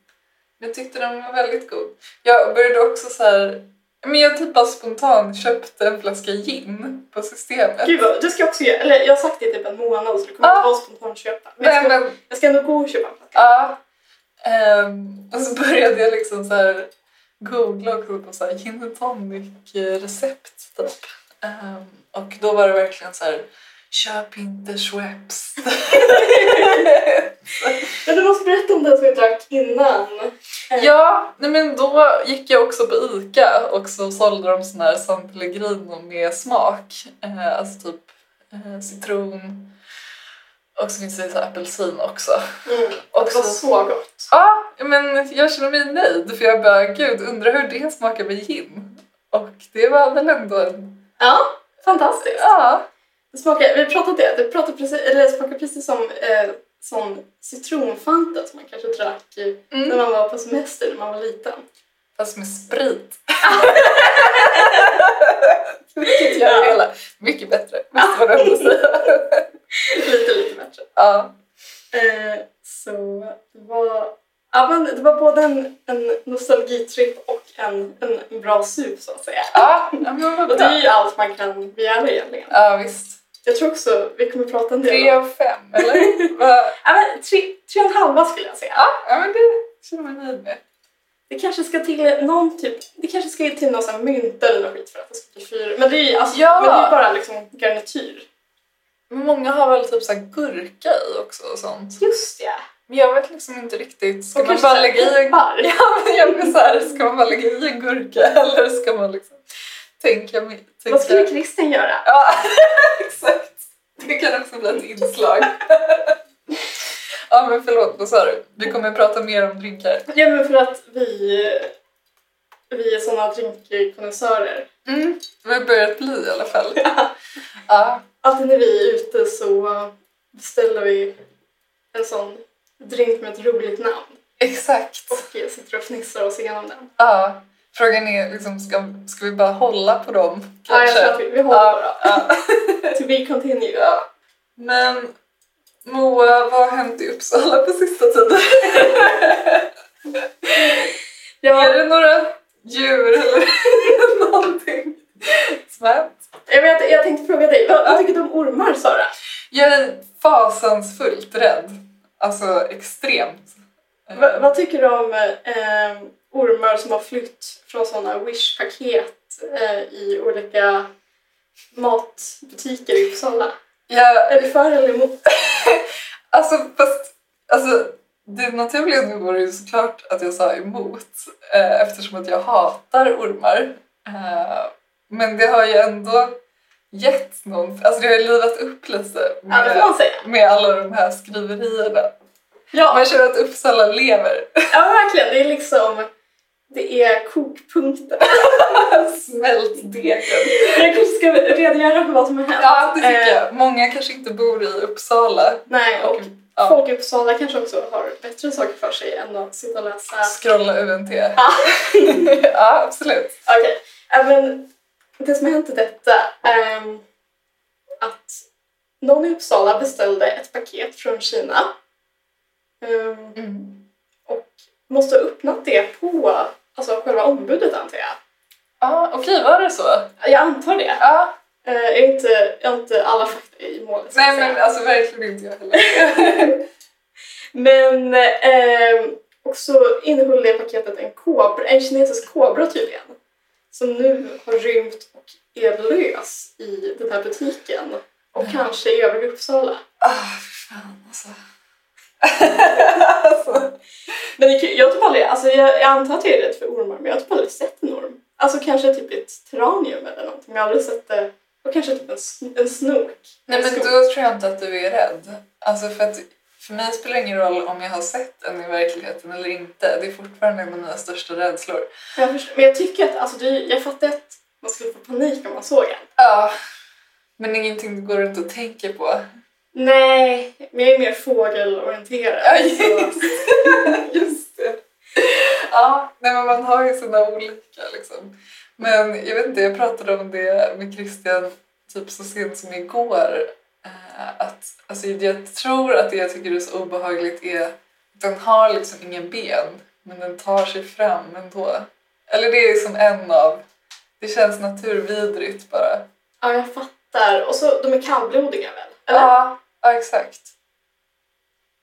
jag tyckte den var väldigt god. Jag började också så här... Men jag typ bara spontant köpte en flaska gin på systemet. Gud vad, du ska också göra, eller jag har sagt det i typ en månad så du kommer Ah. inte vara spontant köpa. Men jag ska, men, jag ska ändå gå och köpa en flaska. ja. Ehm, och så började jag liksom så här googla också på så här gin and tonic recept typ. Ehm, och då var det verkligen så här köp inte Schweppes. Men du måste berätta om den som vi drack innan. Ja, nej men då gick jag också på Ica och så sålde de sån här San Pellegrino med smak. Eh, alltså typ eh, citron och så finns det så apelsin också. Mm. Och det var så gott. Ja, men jag känner mig nöjd för jag bara gud undrar hur det smakar med gin. Och det var väl ändå en... Ja, fantastiskt. Ja, Det smakar, vi pratade det, det, pratade precis, eller det smakar precis som eh, sån citronfanta som man kanske drack Mm. när man var på semester när man var liten. fast med sprit. Vilket det hela mycket bättre. Var det ändå säga. bättre. Ja. Eh, så det var, ja, men det var både en, en nostalgitripp och en, en bra sup så att säga. Ja, men Och det är ju allt man kan begära egentligen. Ja, visst. Jag tror också, vi kommer prata en del Tre av fem, eller? Ja, men tre, tre och en halva skulle jag säga. Ja, men det känner mig nöjd med. Det kanske ska till någon typ, det kanske ska till någon sån här mynt eller något skit för att det ska bli fyra. Men det är ju alltså, Ja. men det är ju bara liksom garnityr. Men många har väl typ så gurka i också och sånt. Just ja. Men jag vet liksom inte riktigt. Ska Och man bara lägga i. Ja, men jag blir så här, ska man bara lägga i en gurka eller ska man liksom tänka... tänka... Vad skulle Christian göra? Ja, exakt. Det kan också bli ett inslag. ja, men förlåt, vad sa du? Vi kommer att prata mer om drinkar. Ja men för att vi, vi är såna drinkkonnässörer. Mm, vi har börjat bli i alla fall. Ja, Alltid när vi är ute så beställer vi en sån drink med ett roligt namn exakt. och sitter och fnissar oss igenom den. Ja, frågan är liksom, ska, ska vi bara hålla på dem? Ja, jag kanske? tror att vi, vi håller ja, ja. bara. To be continued. ja. Men Moa, vad har hänt i Uppsala på sista tiden? Ja, Är det några djur eller någonting hänt? jag, vet, jag tänkte fråga dig, vad, vad tycker du om ormar Sara? Jag är fasansfullt rädd. Alltså extremt. Va, vad tycker du om eh, ormar som har flytt från såna Wish-paket eh, i olika matbutiker i Uppsala? Jag, Är du för eller emot? alltså fast, alltså det naturliga nu vore ju såklart att jag sa emot eh, eftersom att jag hatar ormar. Eh, men det har ju ändå gett någon, alltså det har ju livat upp lite Ja, med, säga. med alla de här skriverierna. Ja, Man känner att Uppsala lever. ja verkligen. Det är liksom... Det är kokpunkter. Smält degen. Jag kanske ska redogöra för vad som har hänt. Ja, det tycker Eh, jag. Många kanske inte bor i Uppsala. Nej, och ja. folk i Uppsala kanske också har bättre saker för sig än att sitta och läsa. Scrolla UNT. Ja. ja, absolut. Okej, ja, men det som har hänt är detta är att någon i Uppsala beställde ett paket från Kina ehm, Mm. och måste ha öppnat det på alltså, själva ombudet antar jag. Ja, okej, var det så? Jag antar det. Ja. Eh, jag, är inte, jag har inte alla fakta i målet. Nej, men alltså verkligen inte jag heller. Men ehm, och så innehöll det paketet en, kobra, en kinesisk kobra tydligen. Som nu har rymt och är lös i den här butiken. Och kanske i övriga Uppsala. Ah, för fan alltså. alltså. Men det, jag, typ aldrig, alltså jag, jag antar att jag är rädd för ormar men jag har typ aldrig sett en orm. Alltså kanske typ ett terranium eller någonting men jag har aldrig sett det. Och kanske typ en, en snok. Nej En men då tror jag inte att du är rädd. Alltså för att för mig spelar det ingen roll om jag har sett en i verkligheten eller inte. Det är fortfarande en av mina största rädslor. jag förstår, men jag tycker att, alltså det, jag fattar att man skulle få panik om man såg en. Ja. Men ingenting du går runt och tänker på. Nej, men jag är mer fågelorienterad. Ja, så- Just det. Ja, nej men man har ju sina olika liksom. Men jag vet inte, jag pratade om det med Christian typ så sent som igår. Eh, att, alltså, jag tror att det jag tycker är så obehagligt är att den har liksom ingen ben, men den tar sig fram ändå. Eller det är som en av... Det känns naturvidrigt bara. Ja, jag fattar. Och så, de är kallblodiga väl? Eller? Ja, ja, exakt.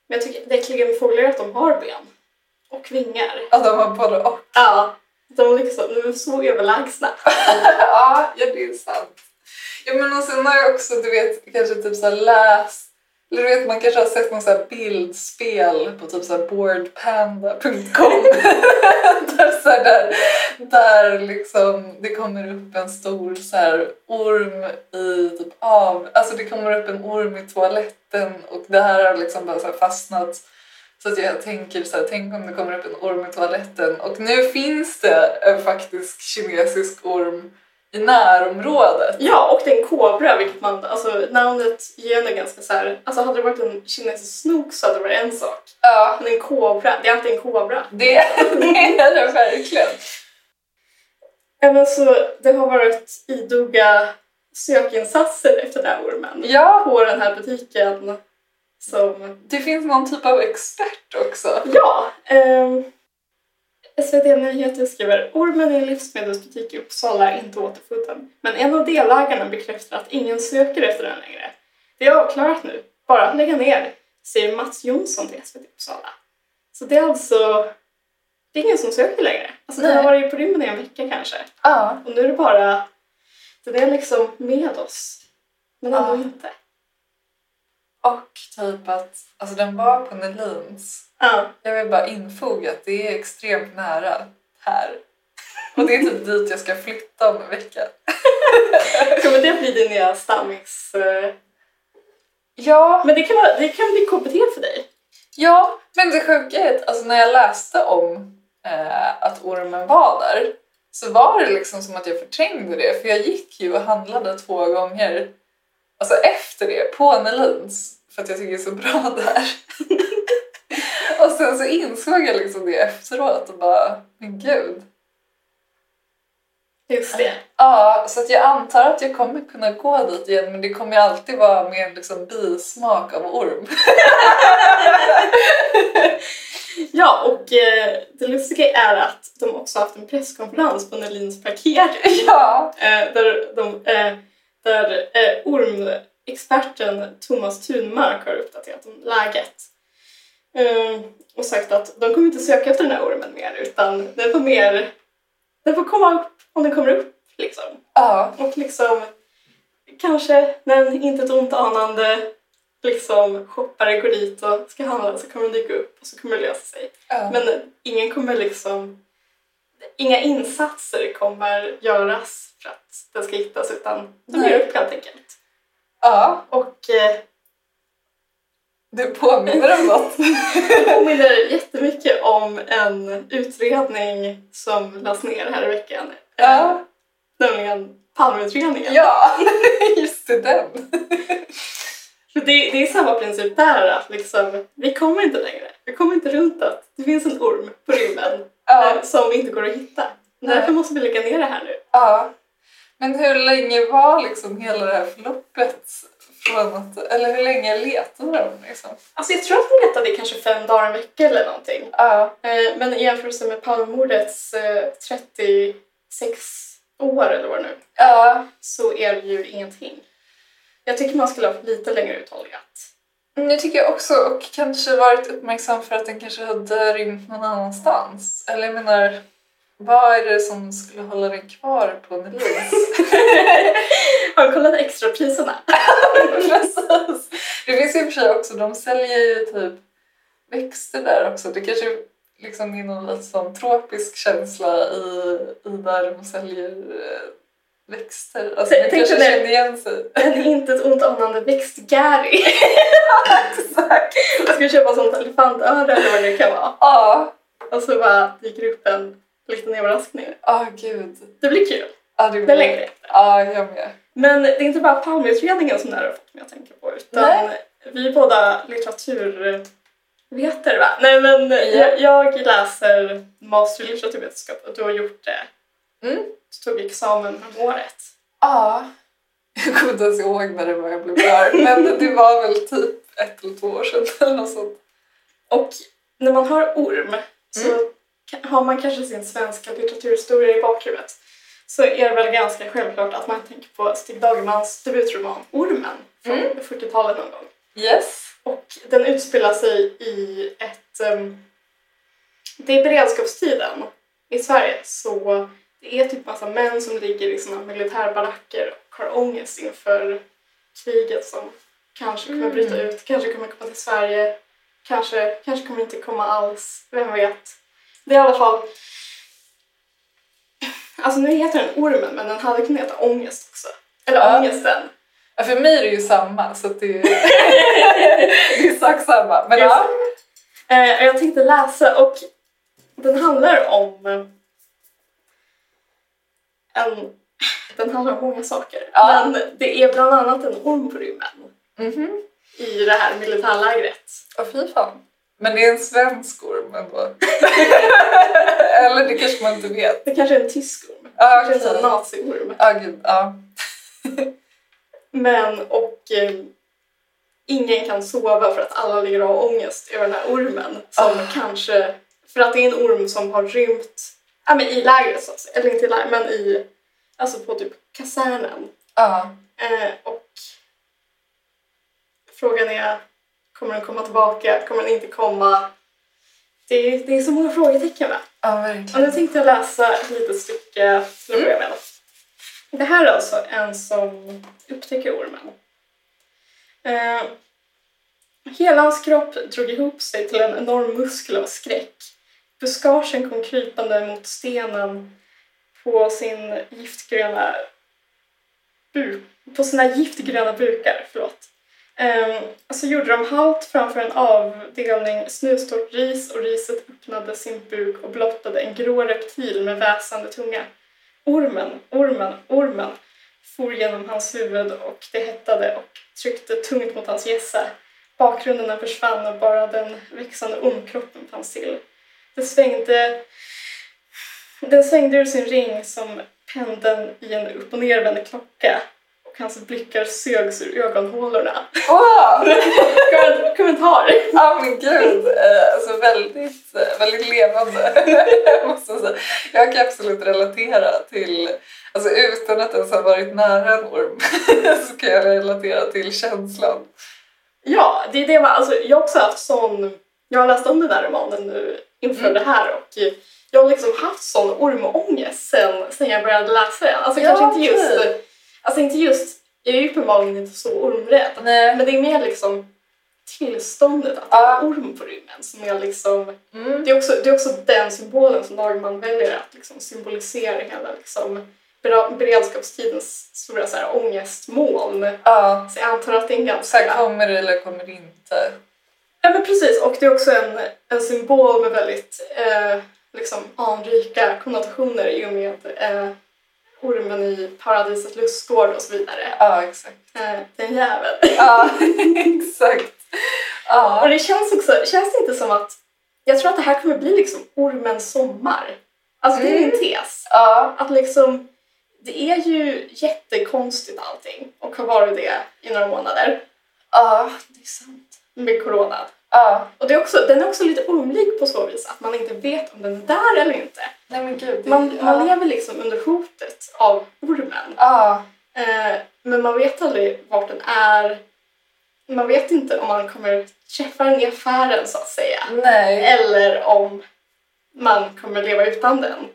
Men jag tycker det äckliga med fåglar är att de har ben. Och vingar. Ja, de har både och. Ja, de liksom, de är så överlägsna. ja, ja, det är sant. Ja, men och sen har jag också, du vet, kanske typ så läst eller du vet, man kanske har sett någon så bildspel på typ så boardpanda.com där, så här, där, där liksom det kommer upp en stor så här orm i typ av... Alltså det kommer upp en orm i toaletten och det här har liksom bara så fastnat. Så att jag tänker så här, tänk om det kommer upp en orm i toaletten. Och nu finns det en faktisk kinesisk orm i närområdet. Ja, och det är en kobra, vilket man, alltså namnet ger en ganska så här, alltså hade det varit en kinesisk snok så hade det varit en sak. Ja, Men en kobra, det är alltid en kobra. det, det är det verkligen. Även så, det har varit idoga sökinsatser efter den här ormen. Ja, På den här butiken som det finns någon typ av expert också. Ja, ehm, SVT Nyheter skriver ormen i en livsmedelsbutik i Uppsala är inte återfunnen. Men en av delägarna bekräftar att ingen söker efter den längre. Det är avklarat nu. Bara lägga ner, säger Mats Jonsson till SVT Uppsala. Så det är alltså... Det är ingen som söker längre. Alltså den har Nej. varit på rymmen i en vecka kanske. Ja. Och nu är det bara... Den är liksom med oss. Men ändå Ja. inte. Och typ att alltså den var på Nelins. Ja. Jag vill bara infoga att det är extremt nära här. Och det är typ dit jag ska flytta om en vecka. Kommer det bli din nya stammis... eh, Ja, Men det kan, vara, det kan bli KBT för dig. ja, men det sjuka är att alltså, när jag läste om eh, att ormen var där så var det liksom som att jag förträngde det för jag gick ju och handlade två gånger alltså efter det på Nelins för att jag tycker det är så bra där. och sen så insåg jag liksom det efteråt och bara, men gud. Just det. Ja, så att jag antar att jag kommer kunna gå dit igen men det kommer ju alltid vara med en liksom bismak av orm. Ja, och eh, det lustiga är att de också haft en presskonferens på Nelins parkering ja. eh, där, de, eh, där eh, ormexperten Thomas Thunmark har uppdaterat om läget. Eh, och sagt att de kommer inte söka efter den här ormen mer utan den får mer den får komma upp om den kommer upp liksom. Ja. Och liksom kanske när en inte ett ont anande liksom shoppare går dit och ska handla så kommer de dyka upp och så kommer det lösa sig. Ja. Men ingen kommer liksom... Inga insatser kommer göras för att den ska hittas utan den Nej. ger upp helt enkelt. ja, Och eh, det påminner om något. det påminner jättemycket om en utredning som lades ner här i veckan. Eh, Ja. Nämligen Palmeutredningen. ja, just det, den. För det, det är samma princip där att liksom, vi kommer inte längre. Vi kommer inte runt att det finns en orm på rymden Ja. eh, som inte går att hitta. Därför måste vi lägga ner det här nu. Ja. Men hur länge var liksom hela det här förloppet från att, eller hur länge letade de liksom? Alltså jag tror att de letade i kanske fem dagar, en vecka eller någonting. Ja. Eh, men i jämförelse med Palmemordets eh, 36 år eller vad det nu Ja. så är det ju ingenting. Jag tycker man skulle ha lite längre uthållighet. Mm, Jag tycker också, och kanske varit uppmärksam för att den kanske hade rymt någon annanstans. Eller jag menar, vad är det som skulle hålla den kvar på Nelins? Har du kollat extrapriserna? Precis. Det finns i och för sig också, de säljer ju typ växter där också. Det kanske liksom är någon lite sån tropisk känsla i, i där de säljer eh, växter. Alltså Tänk- kanske dig det. känner igen sig. En inte ett ont anande växt-Gary. Exakt. Jag ska köpa sånt elefantöra eller vad det kan vara. Ja. Och så bara dyker upp en liten överraskning. Ja, gud. Det blir kul. Ja, det Det längre. Ja, jag med. Men det är inte bara Palmeutredningen som det här har fått mig att tänka på utan Nej. vi är båda litteraturvetare va? Nej men Ja. jag, jag läser master i litteraturvetenskap och du har gjort det. Mm. Du tog examen om året. Ja. Jag kommer inte ens ihåg när det var jag blev klar. Men det var väl typ ett eller två år sedan eller något sånt. Och när man har orm så Mm. Har man kanske sin svenska litteraturhistoria i bakhuvudet. Så är det väl ganska självklart att man tänker på Stig Dagermans debutroman Ormen från Mm. 40-talet någon gång. Yes. Och den utspelar sig i ett... Um, det är beredskapstiden i Sverige så det är typ massa män som ligger i såna militärbaracker och har ångest inför kriget som kanske kommer Mm. bryta ut, kanske kommer komma till Sverige, kanske, kanske kommer inte komma alls, vem vet. Det är i alla fall... Alltså nu heter den Ormen men den hade kunnat heta Ångest också. Eller Ja. Ångesten. Ja, för mig är det ju samma, så det, är- det är exakt samma. Men ja. Eh, jag tänkte läsa och den handlar om eh, en... Den handlar om många saker. Ja. Men det är bland annat en orm på rymmen Mhm. i det här militärlägret. Åh fy fan. Men det är en svensk orm ändå. Eller det kanske man inte vet. Det kanske är en tysk orm. Ja, Kanske en nazi-orm. Ja, gud. Ja. Men och eh, ingen kan sova för att alla ligger och har ångest över den här ormen som Ah. kanske... För att det är en orm som har rymt ja, men i lägret så att säga. Eller inte i lägret, men i... Alltså på typ kasernen. Ja. Eh, och frågan är, kommer den komma tillbaka? Kommer den inte komma? Det är, det är så många frågetecken va? Ja, Och nu verkligen. tänkte jag läsa ett litet stycke till att börja med. Det här är alltså en som upptäcker ormen. Eh, hela hans kropp drog ihop sig till en enorm muskel av skräck. Buskagen kom krypande mot stenen på sin giftgröna buk, på sina giftgröna bukar. Förlåt. Um, så gjorde de halt framför en avdelning snustorrt ris och riset öppnade sin buk och blottade en grå reptil med väsande tunga. Ormen, ormen, ormen for genom hans huvud och det hettade och tryckte tungt mot hans hjässa. Bakgrunderna försvann och bara den växande ormkroppen fanns till. Det svängde... Den svängde ur sin ring som pendeln i en upp och nervänd klocka hans blickar sögs ur ögonhålorna. Kom- Kommentar! Ja men gud, eh, alltså väldigt, eh, väldigt levande. Jag måste säga. Jag kan absolut relatera till, alltså utan att ens ha varit nära en orm så kan jag relatera till känslan. Ja, det är det man, alltså, jag har också haft sån... Jag har läst om den här romanen nu inför Mm. det här och jag har liksom haft sån ormångest sen, sen jag började läsa den. Alltså Ja, kanske inte just... okej. Alltså inte just... Jag är ju uppenbarligen inte så ormrädd. Nej. Men det är mer liksom... tillståndet att Ja. är orm på rymmen som är liksom Mm. det är, också, det är också den symbolen som Dagman väljer att liksom symbolisera hela liksom, beredskapstidens stora så här, ångestmoln. Ja. Så jag antar att det är en Så här, ganska... kommer det eller kommer det inte? Ja men precis, och det är också en, en symbol med väldigt eh, liksom, anrika konnotationer i och med eh, ormen i paradisets lustgård och så vidare. Ja, exakt. Eh, den jäveln. Ja, exakt. Och Ja. det känns också, känns det inte som att, jag tror att det här kommer bli liksom ormens sommar. Alltså det är min tes. Ja. Att liksom, det är ju jättekonstigt allting och har varit det i några månader Ja, det är sant. med corona. Ja. Och det är också, den är också lite ormlik på så vis att man inte vet om den är där eller inte. Nej men gud. det- Man, ja. man lever liksom under hotet av ormen. Ja. Eh, men man vet aldrig vart den är. Man vet inte om man kommer träffa den i affären så att säga. Nej. Eller om man kommer leva utan den.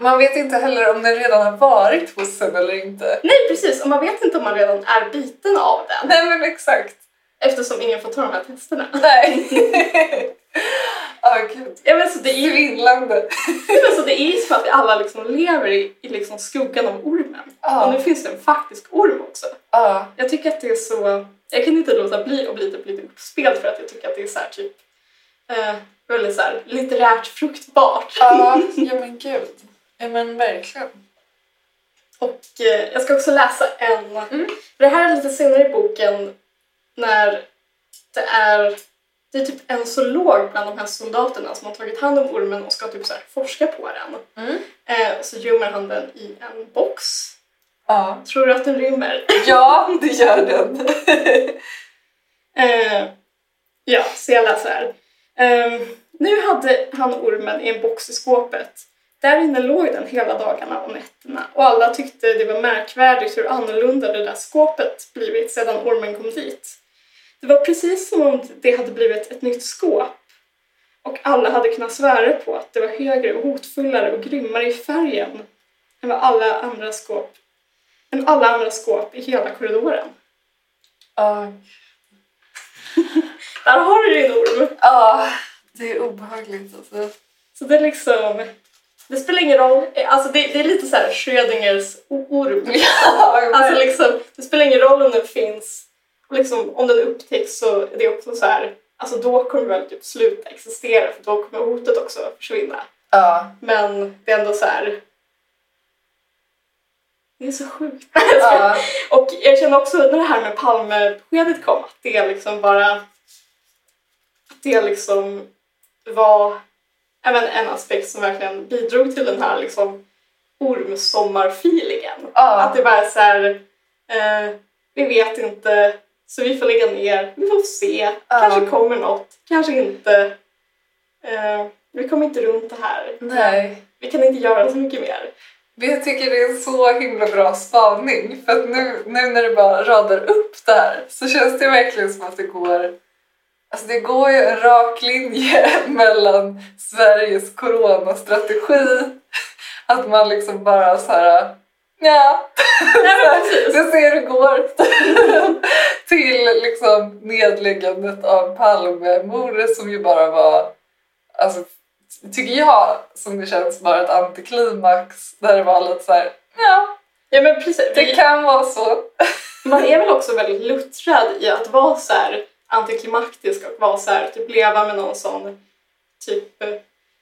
Man vet inte heller om den redan har varit hos en eller inte. Nej precis, och man vet inte om man redan är biten av den. Nej men exakt. Eftersom ingen får ta de här testerna. Nej. Ja gud. Ja, men så det är Svindlande. men så det är ju som att vi alla liksom lever i, i liksom skuggan av ormen. Ja. Och nu finns det en faktisk orm också. Ja. Jag tycker att det är så... Jag kan inte låta bli att bli typ lite uppspelt för att jag tycker att det är så här typ... Eh, väldigt så här litterärt fruktbart. Ja, ja men gud. Ja men verkligen. Och eh, jag ska också läsa en... Mm. Det här är lite senare i boken när det är... Det är typ en zoolog bland de här soldaterna som har tagit hand om ormen och ska typ så forska på den. Mm. Eh, så gömmer han den i en box. Ja. Tror du att den rymmer? Ja, det gör den. Eh, ja, så jag läser här. Eh, nu hade han ormen i en box i skåpet. Där inne låg den hela dagarna och nätterna och alla tyckte det var märkvärdigt hur annorlunda det där skåpet blivit sedan ormen kom dit. Det var precis som om det hade blivit ett nytt skåp och alla hade kunnat svära på att det var högre och hotfullare och grymmare i färgen än vad alla andra skåp än alla andra skåp i hela korridoren. Ja. Där har du din orm! Ja, det är obehagligt alltså. Så det är liksom... Det spelar ingen roll. Alltså det, det är lite så här Schrödingers orm. Alltså liksom, det spelar ingen roll om den finns. Och liksom, om den upptäcks så är det också så här... Alltså då kommer väl typ sluta existera för då kommer hotet också försvinna. ja. Men det är ändå så här... Det är så sjukt. ja. Och jag känner också när det här med Palmebeskedet kom att det liksom bara... Att det liksom var även en aspekt som verkligen bidrog till den här liksom ormsommarfeelingen. Ja. Att det bara är så här, eh, vi vet inte, så vi får lägga ner, vi får se, kanske kommer något, kanske inte. Eh, vi kommer inte runt det här. Nej. Vi kan inte göra så mycket mer. Jag tycker det är en så himla bra spaning för att nu, nu när du bara radar upp det här så känns det verkligen som att det går Alltså det går ju en rak linje mellan Sveriges coronastrategi att man liksom bara så här ja, Nej precis. jag ser hur det går till liksom nedläggandet av Palmemordet som ju bara var alltså tycker jag som det känns bara ett antiklimax där det var lite så här ja, Ja men precis. det kan vara så. Man är väl också väldigt luttrad i att vara så här antiklimaktisk och vara så här, typ leva med någon sån typ eh,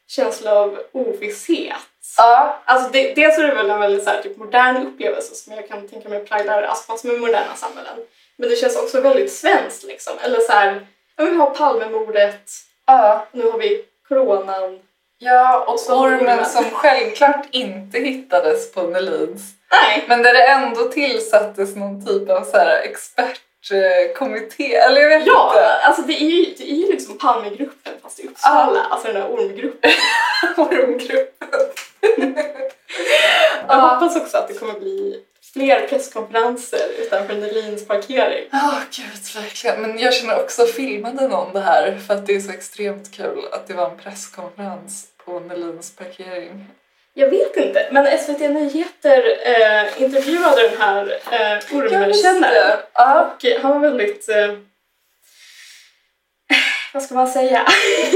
känsla av ovisshet. Ja, Alltså det, dels är det väl en väldigt så här, typ modern upplevelse som jag kan tänka mig präglar massor med moderna samhällen. Men det känns också väldigt svenskt liksom. Eller så här, ja, vi har Palmemordet, ja. nu har vi coronan. Ja, och Så ormen som självklart inte hittades på Nelins. Nej, Men där det ändå tillsattes någon typ av så här expertkommitté, eller jag vet ja, inte. alltså det är ju, det är ju liksom Palmegruppen fast i Uppsala, alltså den där ormgruppen. Ormgruppen. Jag Ja. hoppas också att det kommer bli fler presskonferenser utanför Nelins parkering. Ja, gud verkligen. Men jag känner också filmade någon det här för att det är så extremt kul att det var en presskonferens på Nelins parkering. Jag vet inte, men SVT Nyheter eh, intervjuade den här eh, ormkännaren Ja. och han var väldigt... Eh, vad ska man säga?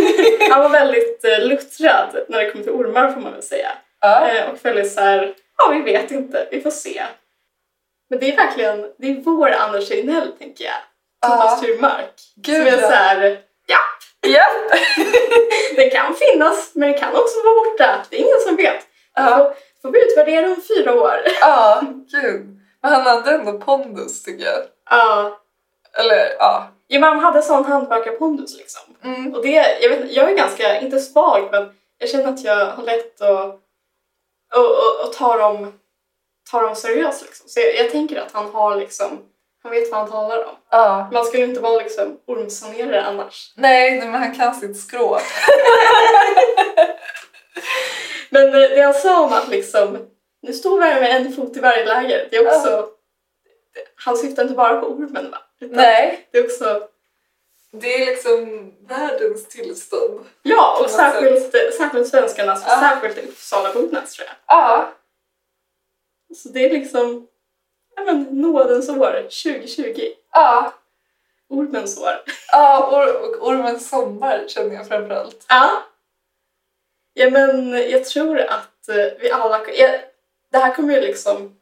han var väldigt eh, luttrad när det kommer till ormar får man väl säga. Ja. Eh, och väldigt så här, ja vi vet inte, vi får se. Men det är verkligen, det är vår Anders Tegnell tänker jag. Thomas Ja. Turmark. Gud, som är ja. så här, ja, Ja. det kan finnas men det kan också vara borta. Det är ingen som vet. Ja. Får vi utvärdera om fyra år. Ja, gud. Men han hade ändå pondus tycker jag. Ja. Eller ja. Jo, men han hade sån hantverkarpondus liksom. Mm. Och det, jag, vet, jag är ganska, inte svag, men jag känner att jag har lätt att och, och, och ta, dem, ta dem seriöst. Liksom. Så jag, jag tänker att han har liksom, han vet vad han talar om. Ja. Man skulle inte vara liksom ormsanerare annars. Nej, men han kan sitt skrå. Men eh, det han sa om att liksom, nu står vi här med en fot i varje läger, det är också, han syftar inte bara på ormen va? Nej. Det är också, Det är liksom världens tillstånd. ja och särskilt, särskilt svenskarnas och Ja. särskilt Uppsalabornas tror jag. Ja. Så det är liksom ja, men, nådens år 2020. Ja. Ormens år. Ja, or- och ormens sommar känner jag framförallt. Ja. Ja men jag tror att eh, vi alla... Ja, det här kommer ju liksom...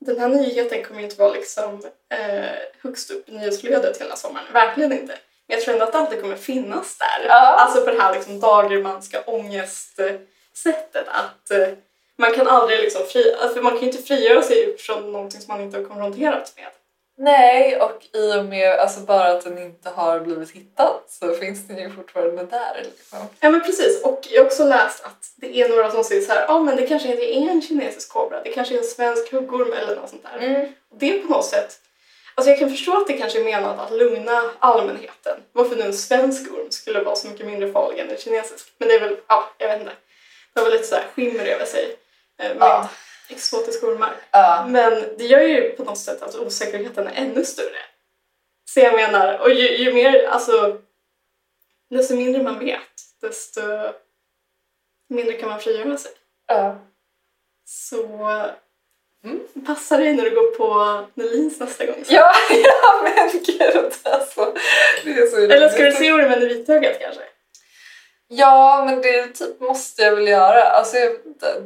Den här nyheten kommer ju inte vara liksom eh, högst upp i nyhetsflödet hela sommaren. Verkligen inte. Men jag tror ändå att det alltid kommer finnas där. Ja. Alltså på det här liksom dagermanska ångestsättet att eh, man kan aldrig liksom fri... Alltså man kan inte frigöra sig från någonting som man inte har konfronterats med. Nej, och i och med alltså bara att den inte har blivit hittad så finns den ju fortfarande där. Liksom. Ja men precis, och jag har också läst att det är några som säger så här, ja men det kanske inte är en kinesisk kobra, det kanske är en svensk huggorm eller något sånt där. Mm. Och det är på något sätt, alltså jag kan förstå att det kanske är menat att lugna allmänheten. Varför nu en svensk orm skulle vara så mycket mindre farlig än en kinesisk. Men det är väl, ja jag vet inte. Det väl lite så här skimmer över sig eh, med Ja. Exotiska ormar. Ja. Men det gör ju på något sätt att osäkerheten är ännu större. Så jag menar, och ju, ju mer, alltså, desto mindre man vet, desto mindre kan man frigöra sig. Ja. Så Mm. passa dig när du går på Nelins nästa gång. Ja, ja men gud alltså. Det är så Eller ska du se ormen i vitögat kanske? Ja, men det typ måste jag väl göra. Alltså,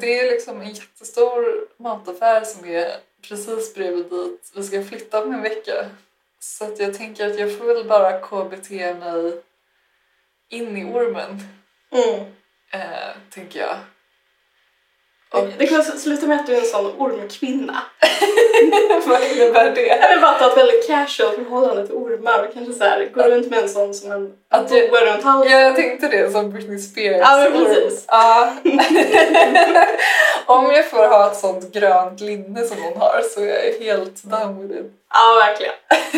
det är liksom en jättestor mataffär som är precis bredvid dit. Vi ska flytta om en vecka. Så att jag tänker att jag får väl bara KBT mig in i ormen, Mm. eh, tänker jag. Och Det kommer sluta med att du är en sån ormkvinna. vad innebär det? Eller bara att du har ett väldigt casual förhållande till ormar och kanske så här, går runt med en sån som en Att jag- boa runt halsen. Ja, jag tänkte det som Britney Spears. Ja, men precis. Ja. Om jag får ha ett sånt grönt linne som hon har så är jag helt down with it. Ja, verkligen.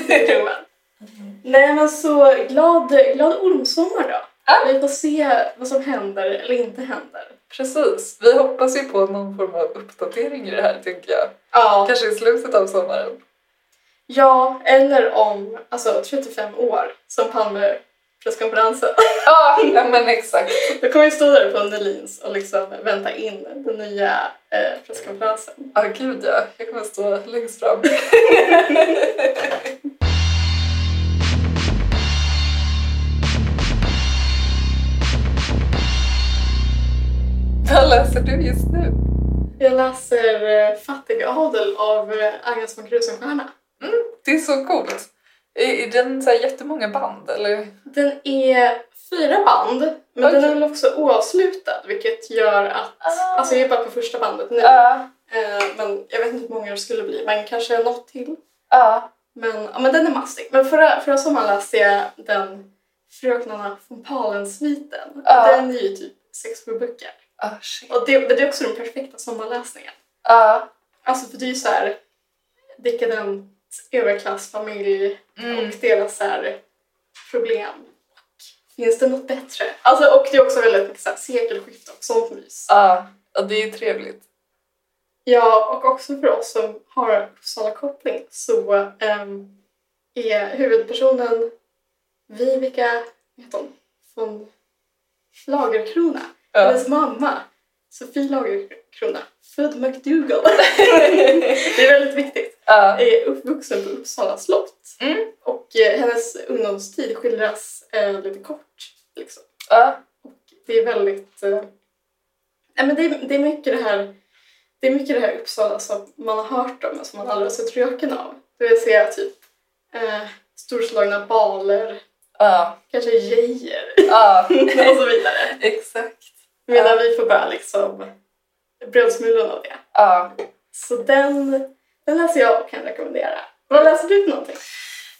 Det är drömmen. Nej men så glad, glad ormsommar då. Vi får se vad som händer eller inte händer. Precis. Vi hoppas ju på någon form av uppdatering i det här, tänker jag. Ja, Kanske i slutet av sommaren. ja eller om alltså, 35 år som Palme presskonferensen. Ja, ja men exakt. Då kommer vi stå där på Nelins och liksom vänta in den nya eh, presskonferensen. Ja, gud ja. Jag kommer stå längst fram. Vad läser du just nu? Jag läser eh, Fattig adel av eh, Agnes von Krusenstjerna. Det är så coolt. Är, den så här jättemånga band eller? Den är fyra band, men Okej. den är väl också oavslutad vilket gör att... Ah. Alltså jag är bara på första bandet nu. Ja. Eh, men jag vet inte hur många det skulle bli, men kanske något till. Ja. Men, ja, men den är mastig. Men förra, förra sommaren läste jag den Fröknarna von Palen-sviten. Ja. Den är ju typ sex sju böcker. Ah, shit. Och det, det är också den perfekta sommarläsningen. Ja. Alltså för det är ju så här dekadent överklassfamilj Mm. och deras så här problem. Finns det något bättre? Alltså, och det är också väldigt mycket så här sekelskifte och sånt mys. Ja. ja, det är ju trevligt. Ja, och också för oss som har Uppsala-koppling så ehm, är huvudpersonen Vivica vad heter hon? från Lagerkrona, Ja. hennes mamma, Sofie Lagerkrona, född McDougall. det är väldigt viktigt. Ja. Är uppvuxen på Uppsala slott. Mm. Och eh, hennes ungdomstid skildras eh, lite kort. Liksom. Ja. Och det är väldigt... Eh, nej, men det, är, det är mycket det här det är mycket det här Uppsala som man har hört om men som man aldrig har sett röken av. Det vill säga typ eh, storslagna baler, Ja. kanske gejer Ja. och så vidare. Exakt. Medan vi får bara liksom brödsmulorna av det. Ja. Så den, den läser jag och kan rekommendera. Vad läser du för någonting?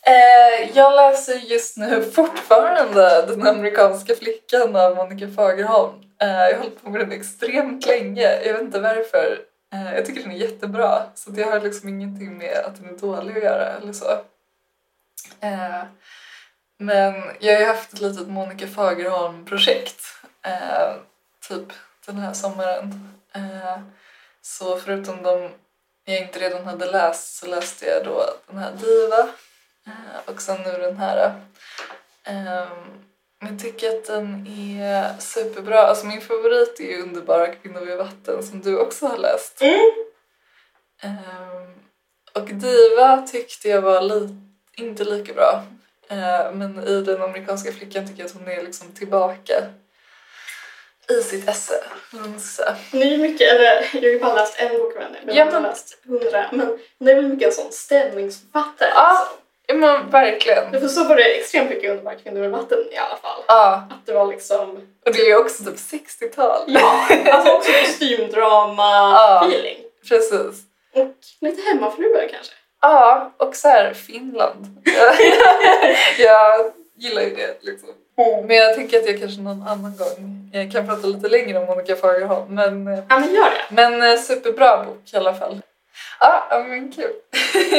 Eh, jag läser just nu fortfarande Den amerikanska flickan av Monica Fagerholm. Eh, jag har hållit på med den extremt länge. Jag vet inte varför. Eh, jag tycker den är jättebra. Så det har liksom ingenting med att den är dålig att göra eller så. Eh, men jag har ju haft ett litet Monica Fagerholm-projekt. Eh, typ den här sommaren. Eh, så förutom de jag inte redan hade läst så läste jag då den här Diva eh, och sen nu den här. Ehm, men jag tycker att den är superbra. Alltså min favorit är ju Underbara kvinnor vid vatten som du också har läst. Mm. Och Diva tyckte jag var li- inte lika bra. Eh, men i Den amerikanska flickan tycker jag att hon är liksom tillbaka i sitt esse. säga. Hon är mycket, eller jag har ju bara läst en bok av henne, men Ja, jag har läst hundra. Men hon är väl mycket en sån stämningsförfattare. Ja. Liksom. Ja men verkligen. För så var det extremt mycket underbara kvinnor i vatten i alla fall. Ja, Att det var liksom, och det är ju också typ 60-tal. ja, alltså också Ja. kostymdrama-feeling. Precis. Och lite hemmafruar kanske. Ja, och så här Finland. jag gillar ju det liksom. Men jag tänker att jag kanske någon annan gång jag kan prata lite längre om Monica Fagerholm. Men, eh, Ja men gör det. men eh, superbra bok i alla fall. Ja, ja, men kul.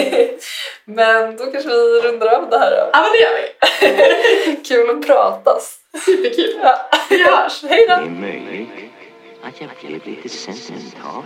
men då kanske vi rundar av det här då. Ja men det gör vi. Kul att pratas. Superkul. Ja. Vi hörs. Hej då! Det är möjligt att jag blev lite sentimental.